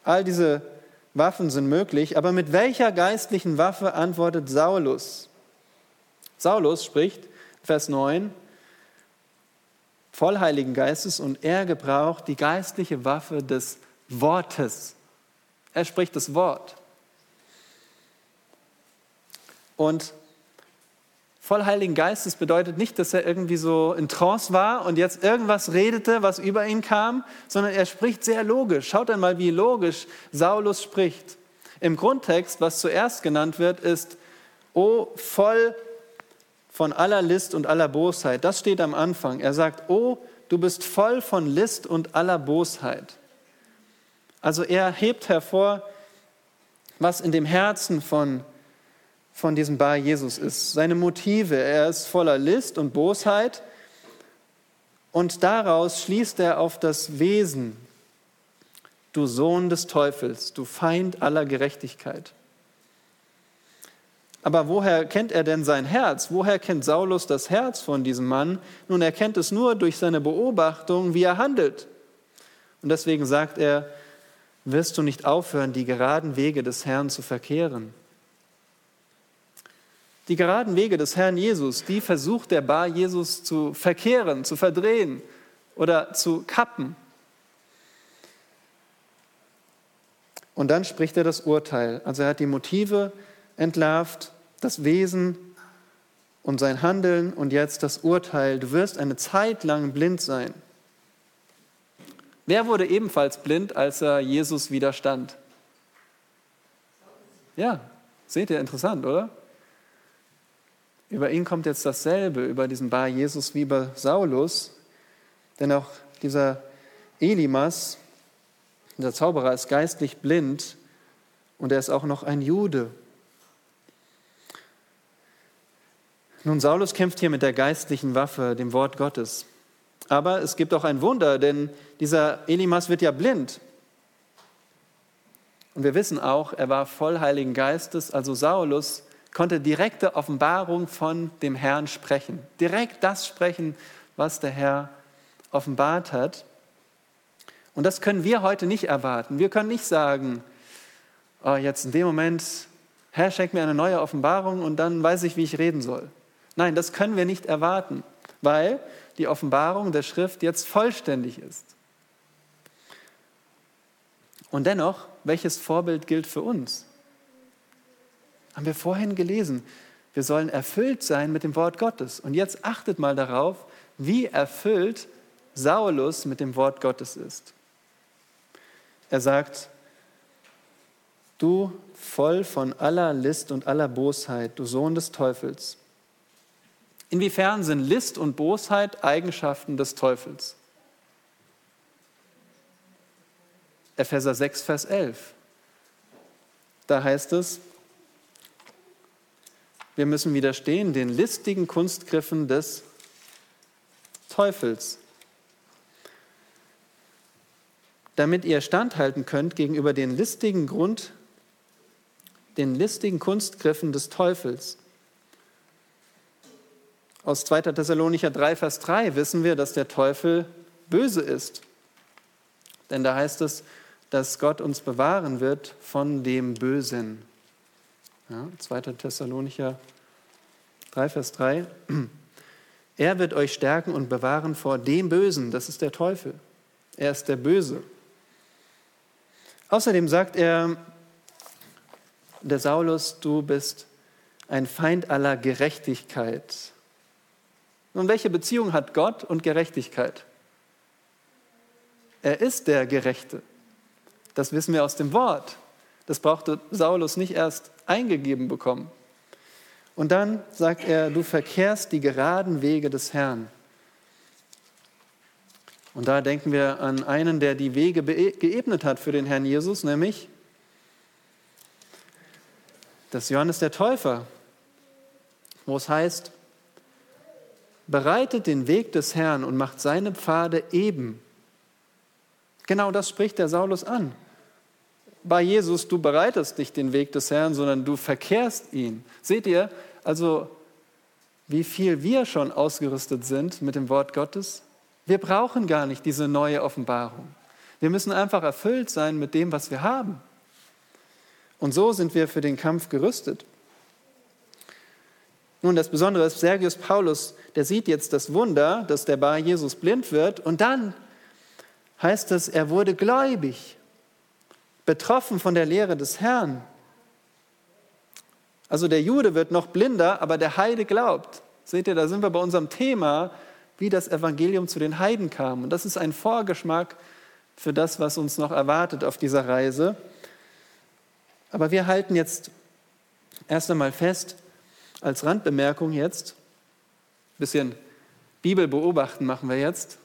All diese Waffen sind möglich, aber mit welcher geistlichen Waffe antwortet Saulus? Saulus spricht, Vers 9, voll Heiligen Geistes und er gebraucht die geistliche Waffe des Wortes. Er spricht das Wort. Und voll Heiligen Geistes bedeutet nicht, dass er irgendwie so in Trance war und jetzt irgendwas redete, was über ihn kam, sondern er spricht sehr logisch. Schaut einmal, wie logisch Saulus spricht. Im Grundtext, was zuerst genannt wird, ist, O voll von aller List und aller Bosheit. Das steht am Anfang. Er sagt, O, du bist voll von List und aller Bosheit. Also er hebt hervor, was in dem Herzen von von diesem Bar Jesus ist. Seine Motive, er ist voller List und Bosheit und daraus schließt er auf das Wesen, du Sohn des Teufels, du Feind aller Gerechtigkeit. Aber woher kennt er denn sein Herz? Woher kennt Saulus das Herz von diesem Mann? Nun, er kennt es nur durch seine Beobachtung, wie er handelt. Und deswegen sagt er, wirst du nicht aufhören, die geraden Wege des Herrn zu verkehren. Die geraden Wege des Herrn Jesus, die versucht der Bar Jesus zu verkehren, zu verdrehen oder zu kappen. Und dann spricht er das Urteil. Also er hat die Motive entlarvt, das Wesen und sein Handeln und jetzt das Urteil. Du wirst eine Zeit lang blind sein. Wer wurde ebenfalls blind, als er Jesus widerstand? Ja, seht ihr, interessant, oder? Über ihn kommt jetzt dasselbe, über diesen Bar Jesus wie über Saulus. Denn auch dieser Elimas, der Zauberer, ist geistlich blind und er ist auch noch ein Jude. Nun, Saulus kämpft hier mit der geistlichen Waffe, dem Wort Gottes. Aber es gibt auch ein Wunder, denn dieser Elimas wird ja blind. Und wir wissen auch, er war voll Heiligen Geistes, also Saulus konnte direkte Offenbarung von dem Herrn sprechen. Direkt das sprechen, was der Herr offenbart hat. Und das können wir heute nicht erwarten. Wir können nicht sagen, oh, jetzt in dem Moment, Herr, schenk mir eine neue Offenbarung und dann weiß ich, wie ich reden soll. Nein, das können wir nicht erwarten, weil die Offenbarung der Schrift jetzt vollständig ist. Und dennoch, welches Vorbild gilt für uns? Haben wir vorhin gelesen. Wir sollen erfüllt sein mit dem Wort Gottes. Und jetzt achtet mal darauf, wie erfüllt Saulus mit dem Wort Gottes ist. Er sagt, du voll von aller List und aller Bosheit, du Sohn des Teufels. Inwiefern sind List und Bosheit Eigenschaften des Teufels? Epheser 6, Vers 11. Da heißt es, wir müssen widerstehen den listigen Kunstgriffen des Teufels, damit ihr standhalten könnt gegenüber den listigen Grund, den listigen Kunstgriffen des Teufels. Aus 2. Thessalonicher 3, Vers 3 wissen wir, dass der Teufel böse ist. Denn da heißt es, dass Gott uns bewahren wird von dem Bösen. Ja, 2. Thessalonicher 3, Vers 3. Er wird euch stärken und bewahren vor dem Bösen, das ist der Teufel. Er ist der Böse. Außerdem sagt er, der Saulus, du bist ein Feind aller Gerechtigkeit. Nun, welche Beziehung hat Gott und Gerechtigkeit? Er ist der Gerechte. Das wissen wir aus dem Wort. Das brauchte Saulus nicht erst eingegeben bekommen. Und dann sagt er, du verkehrst die geraden Wege des Herrn. Und da denken wir an einen, der die Wege geebnet hat für den Herrn Jesus, nämlich Das Johannes der Täufer, wo es heißt, bereitet den Weg des Herrn und macht seine Pfade eben. Genau das spricht der Saulus an. Bei Jesus, du bereitest nicht den Weg des Herrn, sondern du verkehrst ihn. Seht ihr also, wie viel wir schon ausgerüstet sind mit dem Wort Gottes? Wir brauchen gar nicht diese neue Offenbarung. Wir müssen einfach erfüllt sein mit dem, was wir haben. Und so sind wir für den Kampf gerüstet. Nun, das Besondere ist, Sergius Paulus, der sieht jetzt das Wunder, dass der Bar Jesus blind wird und dann heißt es, er wurde gläubig, betroffen von der Lehre des Herrn. Also der Jude wird noch blinder, aber der Heide glaubt. Seht ihr, da sind wir bei unserem Thema, wie das Evangelium zu den Heiden kam. Und das ist ein Vorgeschmack für das, was uns noch erwartet auf dieser Reise. Aber wir halten jetzt erst einmal fest, als Randbemerkung jetzt, ein bisschen Bibel beobachten machen wir jetzt.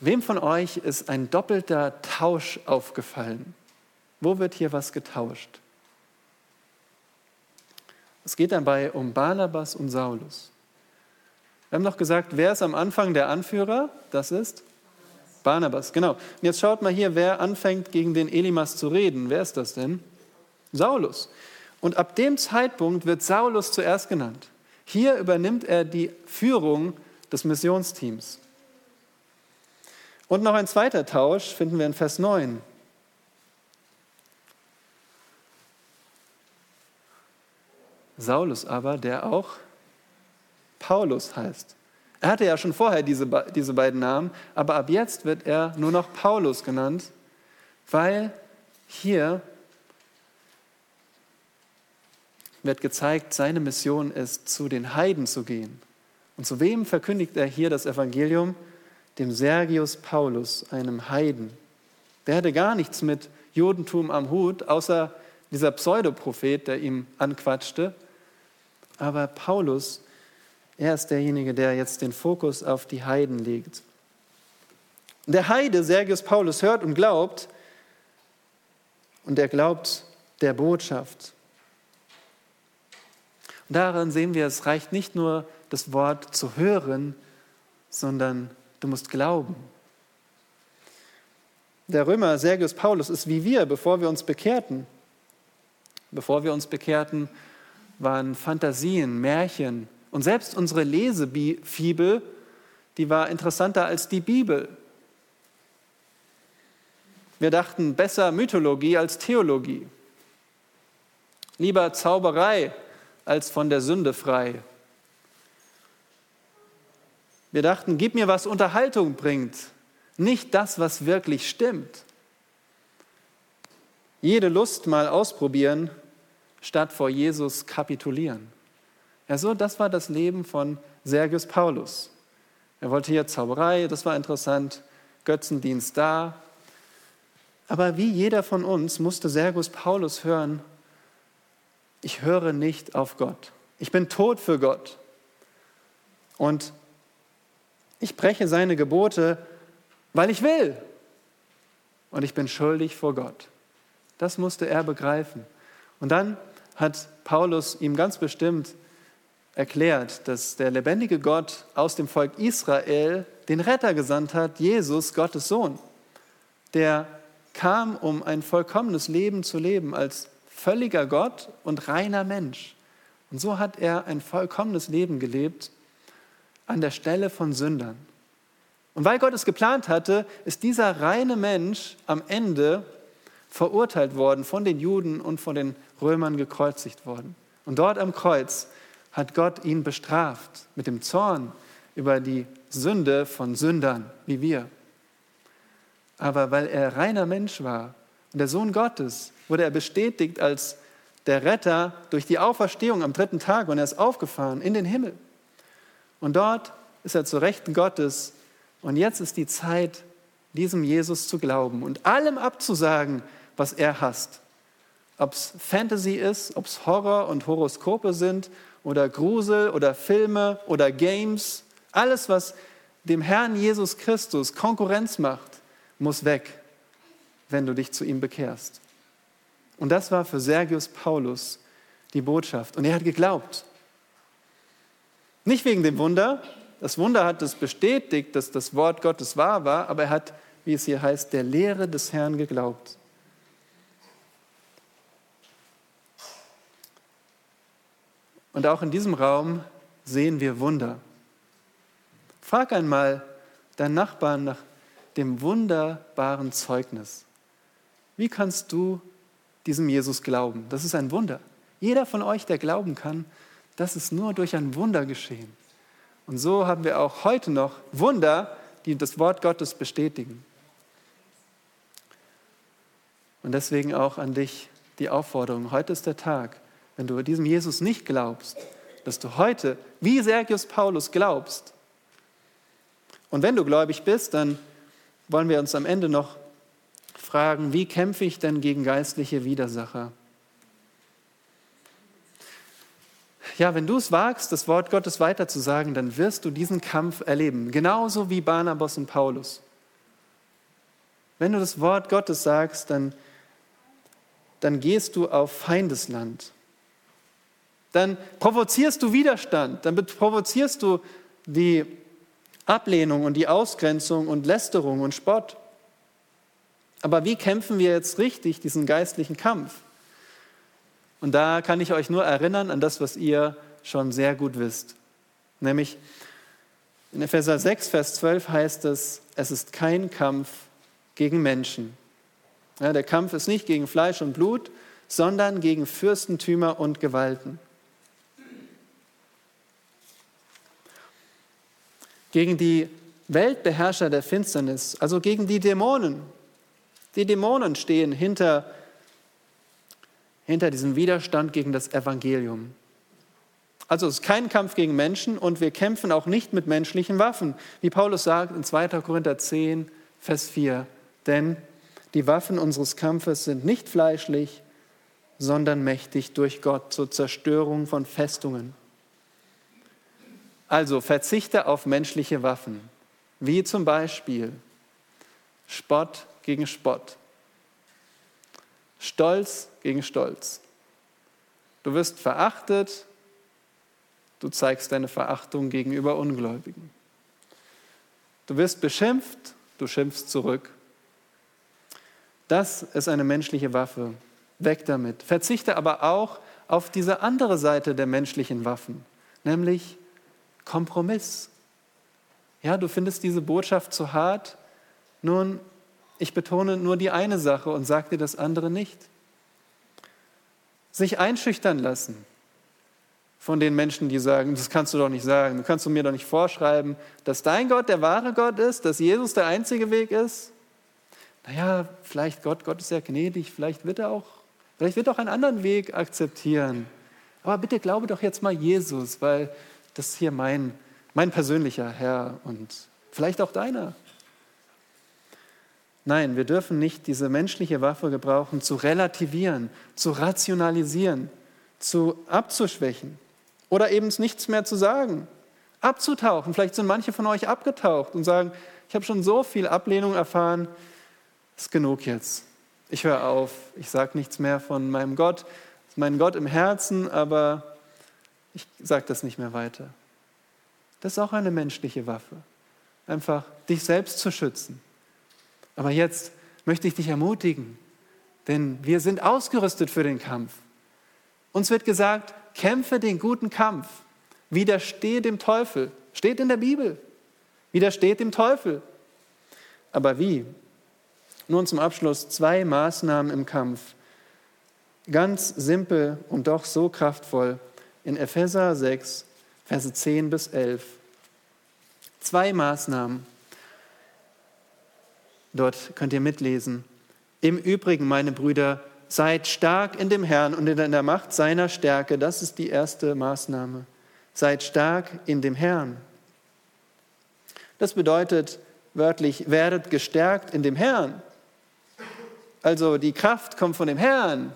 Wem von euch ist ein doppelter Tausch aufgefallen? Wo wird hier was getauscht? Es geht dabei um Barnabas und Saulus. Wir haben noch gesagt, wer ist am Anfang der Anführer? Das ist Barnabas, genau. Und jetzt schaut mal hier, wer anfängt gegen den Elimas zu reden. Wer ist das denn? Saulus. Und ab dem Zeitpunkt wird Saulus zuerst genannt. Hier übernimmt er die Führung des Missionsteams. Und noch ein zweiter Tausch finden wir in Vers 9. Saulus aber, der auch Paulus heißt. Er hatte ja schon vorher diese, diese beiden Namen, aber ab jetzt wird er nur noch Paulus genannt, weil hier wird gezeigt, seine Mission ist, zu den Heiden zu gehen. Und zu wem verkündigt er hier das Evangelium? Dem Sergius Paulus, einem Heiden. Der hatte gar nichts mit Judentum am Hut, außer dieser Pseudoprophet, der ihm anquatschte. Aber Paulus er ist derjenige, der jetzt den Fokus auf die Heiden legt. Der Heide, Sergius Paulus, hört und glaubt, und er glaubt der Botschaft. Und daran sehen wir, es reicht nicht nur das Wort zu hören, sondern du musst glauben. Der Römer Sergius Paulus ist wie wir, bevor wir uns bekehrten. Bevor wir uns bekehrten, waren Fantasien, Märchen, und selbst unsere Lesefibel, die war interessanter als die Bibel. Wir dachten besser Mythologie als Theologie. Lieber Zauberei als von der Sünde frei. Wir dachten, gib mir, was Unterhaltung bringt, nicht das, was wirklich stimmt. Jede Lust mal ausprobieren, statt vor Jesus kapitulieren. Ja, so, das war das Leben von Sergius Paulus. Er wollte hier Zauberei, das war interessant, Götzendienst da. Aber wie jeder von uns musste Sergius Paulus hören, ich höre nicht auf Gott. Ich bin tot für Gott. Und ich breche seine Gebote, weil ich will. Und ich bin schuldig vor Gott. Das musste er begreifen. Und dann hat Paulus ihm ganz bestimmt erklärt, dass der lebendige Gott aus dem Volk Israel den Retter gesandt hat, Jesus, Gottes Sohn, der kam, um ein vollkommenes Leben zu leben als völliger Gott und reiner Mensch. Und so hat er ein vollkommenes Leben gelebt an der Stelle von Sündern. Und weil Gott es geplant hatte, ist dieser reine Mensch am Ende verurteilt worden von den Juden und von den Römern gekreuzigt worden. Und dort am Kreuz hat Gott ihn bestraft mit dem Zorn über die Sünde von Sündern wie wir. Aber weil er reiner Mensch war der Sohn Gottes, wurde er bestätigt als der Retter durch die Auferstehung am dritten Tag und er ist aufgefahren in den Himmel. Und dort ist er zu Rechten Gottes und jetzt ist die Zeit, diesem Jesus zu glauben und allem abzusagen, was er hasst. Ob es Fantasy ist, ob es Horror und Horoskope sind oder Grusel oder Filme oder Games, alles, was dem Herrn Jesus Christus Konkurrenz macht, muss weg, wenn du dich zu ihm bekehrst. Und das war für Sergius Paulus die Botschaft. Und er hat geglaubt. Nicht wegen dem Wunder. Das Wunder hat es bestätigt, dass das Wort Gottes wahr war, aber er hat, wie es hier heißt, der Lehre des Herrn geglaubt. Und auch in diesem Raum sehen wir Wunder. Frag einmal deinen Nachbarn nach dem wunderbaren Zeugnis. Wie kannst du diesem Jesus glauben? Das ist ein Wunder. Jeder von euch, der glauben kann, das ist nur durch ein Wunder geschehen. Und so haben wir auch heute noch Wunder, die das Wort Gottes bestätigen. Und deswegen auch an dich die Aufforderung, heute ist der Tag, wenn du diesem Jesus nicht glaubst, dass du heute, wie Sergius Paulus, glaubst. Und wenn du gläubig bist, dann wollen wir uns am Ende noch fragen, wie kämpfe ich denn gegen geistliche Widersacher? Ja, wenn du es wagst, das Wort Gottes weiterzusagen, dann wirst du diesen Kampf erleben, genauso wie Barnabas und Paulus. Wenn du das Wort Gottes sagst, dann, dann gehst du auf Feindesland. Dann provozierst du Widerstand, dann provozierst du die Ablehnung und die Ausgrenzung und Lästerung und Spott. Aber wie kämpfen wir jetzt richtig diesen geistlichen Kampf? Und da kann ich euch nur erinnern an das, was ihr schon sehr gut wisst. Nämlich in Epheser 6, Vers 12 heißt es, es ist kein Kampf gegen Menschen. Ja, der Kampf ist nicht gegen Fleisch und Blut, sondern gegen Fürstentümer und Gewalten. Gegen die Weltbeherrscher der Finsternis, also gegen die Dämonen. Die Dämonen stehen hinter hinter diesem Widerstand gegen das Evangelium. Also es ist kein Kampf gegen Menschen und wir kämpfen auch nicht mit menschlichen Waffen, wie Paulus sagt in 2. Korinther 10, Vers 4. Denn die Waffen unseres Kampfes sind nicht fleischlich, sondern mächtig durch Gott zur Zerstörung von Festungen. Also verzichte auf menschliche Waffen, wie zum Beispiel Spott gegen Spott, Stolz gegen Stolz. Du wirst verachtet, du zeigst deine Verachtung gegenüber Ungläubigen. Du wirst beschimpft, du schimpfst zurück. Das ist eine menschliche Waffe. Weg damit. Verzichte aber auch auf diese andere Seite der menschlichen Waffen, nämlich Kompromiss. Ja, du findest diese Botschaft zu hart. Nun, ich betone nur die eine Sache und sage dir das andere nicht. Sich einschüchtern lassen von den Menschen, die sagen, das kannst du doch nicht sagen, du kannst du mir doch nicht vorschreiben, dass dein Gott der wahre Gott ist, dass Jesus der einzige Weg ist. Naja, vielleicht Gott, Gott ist ja gnädig, vielleicht wird er auch, vielleicht wird er auch einen anderen Weg akzeptieren. Aber bitte glaube doch jetzt mal Jesus, weil das ist hier mein, mein persönlicher Herr und vielleicht auch deiner. Nein, wir dürfen nicht diese menschliche Waffe gebrauchen, zu relativieren, zu rationalisieren, zu abzuschwächen oder eben nichts mehr zu sagen, abzutauchen. Vielleicht sind manche von euch abgetaucht und sagen, ich habe schon so viel Ablehnung erfahren, ist genug jetzt. Ich höre auf, ich sage nichts mehr von meinem Gott, mein Gott im Herzen, aber ich sage das nicht mehr weiter. Das ist auch eine menschliche Waffe, einfach dich selbst zu schützen aber jetzt möchte ich dich ermutigen, denn wir sind ausgerüstet für den Kampf. Uns wird gesagt, kämpfe den guten Kampf, widerstehe dem Teufel. Steht in der Bibel. Widersteht dem Teufel. Aber wie? Nun zum Abschluss zwei Maßnahmen im Kampf. Ganz simpel und doch so kraftvoll. In Epheser 6, Verse 10 bis 11. Zwei Maßnahmen Dort könnt ihr mitlesen. Im Übrigen, meine Brüder, seid stark in dem Herrn und in der Macht seiner Stärke. Das ist die erste Maßnahme. Seid stark in dem Herrn. Das bedeutet wörtlich, werdet gestärkt in dem Herrn. Also die Kraft kommt von dem Herrn,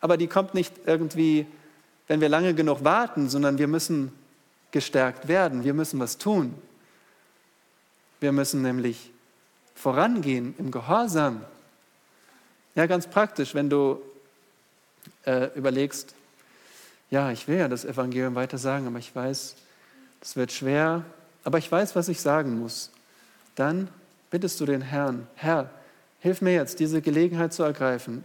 aber die kommt nicht irgendwie, wenn wir lange genug warten, sondern wir müssen gestärkt werden. Wir müssen was tun. Wir müssen nämlich vorangehen im Gehorsam. Ja, ganz praktisch, wenn du äh, überlegst, ja, ich will ja das Evangelium weiter sagen, aber ich weiß, es wird schwer, aber ich weiß, was ich sagen muss. Dann bittest du den Herrn, Herr, hilf mir jetzt, diese Gelegenheit zu ergreifen.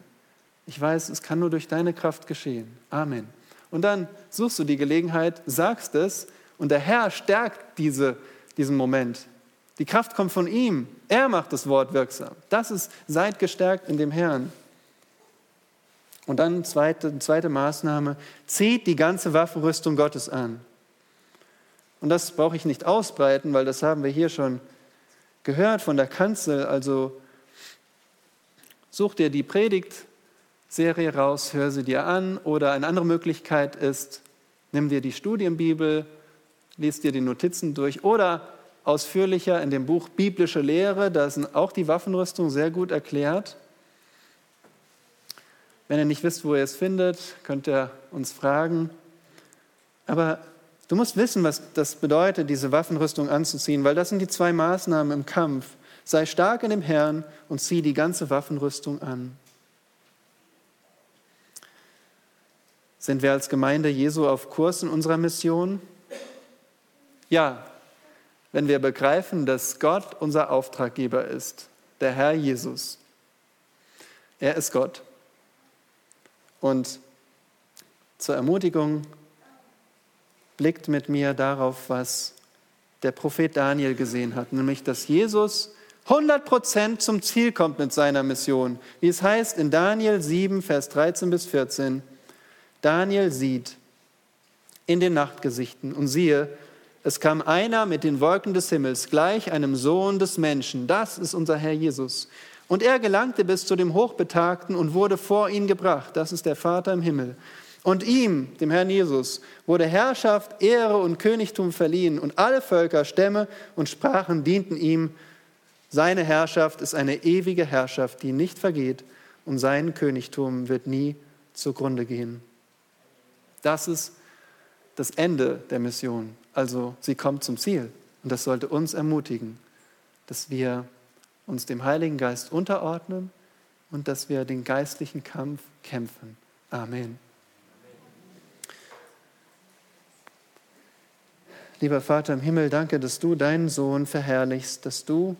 Ich weiß, es kann nur durch deine Kraft geschehen. Amen. Und dann suchst du die Gelegenheit, sagst es und der Herr stärkt diese, diesen Moment. Die Kraft kommt von ihm. Er macht das Wort wirksam. Das ist, seid gestärkt in dem Herrn. Und dann zweite, zweite Maßnahme, zieht die ganze Waffenrüstung Gottes an. Und das brauche ich nicht ausbreiten, weil das haben wir hier schon gehört von der Kanzel. Also such dir die Predigtserie raus, hör sie dir an. Oder eine andere Möglichkeit ist, nimm dir die Studienbibel, lies dir die Notizen durch. Oder ausführlicher in dem Buch Biblische Lehre, da sind auch die Waffenrüstung sehr gut erklärt. Wenn ihr nicht wisst, wo ihr es findet, könnt ihr uns fragen. Aber du musst wissen, was das bedeutet, diese Waffenrüstung anzuziehen, weil das sind die zwei Maßnahmen im Kampf. Sei stark in dem Herrn und zieh die ganze Waffenrüstung an. Sind wir als Gemeinde Jesu auf Kurs in unserer Mission? Ja, wenn wir begreifen, dass Gott unser Auftraggeber ist, der Herr Jesus. Er ist Gott. Und zur Ermutigung blickt mit mir darauf, was der Prophet Daniel gesehen hat, nämlich dass Jesus 100% zum Ziel kommt mit seiner Mission. Wie es heißt in Daniel 7, Vers 13 bis 14, Daniel sieht in den Nachtgesichten und siehe, es kam einer mit den Wolken des Himmels, gleich einem Sohn des Menschen. Das ist unser Herr Jesus. Und er gelangte bis zu dem Hochbetagten und wurde vor ihn gebracht. Das ist der Vater im Himmel. Und ihm, dem Herrn Jesus, wurde Herrschaft, Ehre und Königtum verliehen. Und alle Völker, Stämme und Sprachen dienten ihm. Seine Herrschaft ist eine ewige Herrschaft, die nicht vergeht. Und sein Königtum wird nie zugrunde gehen. Das ist das Ende der Mission. Also sie kommt zum Ziel. Und das sollte uns ermutigen, dass wir uns dem Heiligen Geist unterordnen und dass wir den geistlichen Kampf kämpfen. Amen. Lieber Vater im Himmel, danke, dass du deinen Sohn verherrlichst, dass du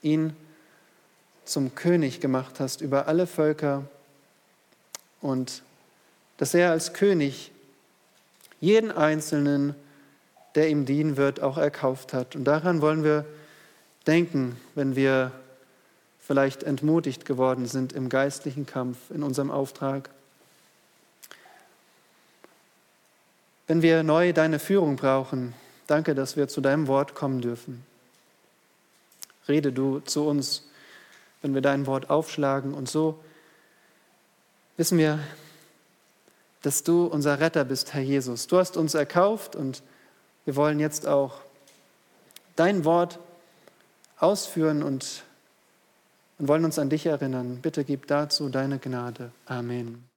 ihn zum König gemacht hast über alle Völker und dass er als König jeden Einzelnen, der ihm dienen wird, auch erkauft hat. Und daran wollen wir denken, wenn wir vielleicht entmutigt geworden sind im geistlichen Kampf, in unserem Auftrag. Wenn wir neu deine Führung brauchen, danke, dass wir zu deinem Wort kommen dürfen. Rede du zu uns, wenn wir dein Wort aufschlagen. Und so wissen wir, dass du unser Retter bist, Herr Jesus. Du hast uns erkauft und wir wollen jetzt auch dein Wort ausführen und, und wollen uns an dich erinnern. Bitte gib dazu deine Gnade. Amen.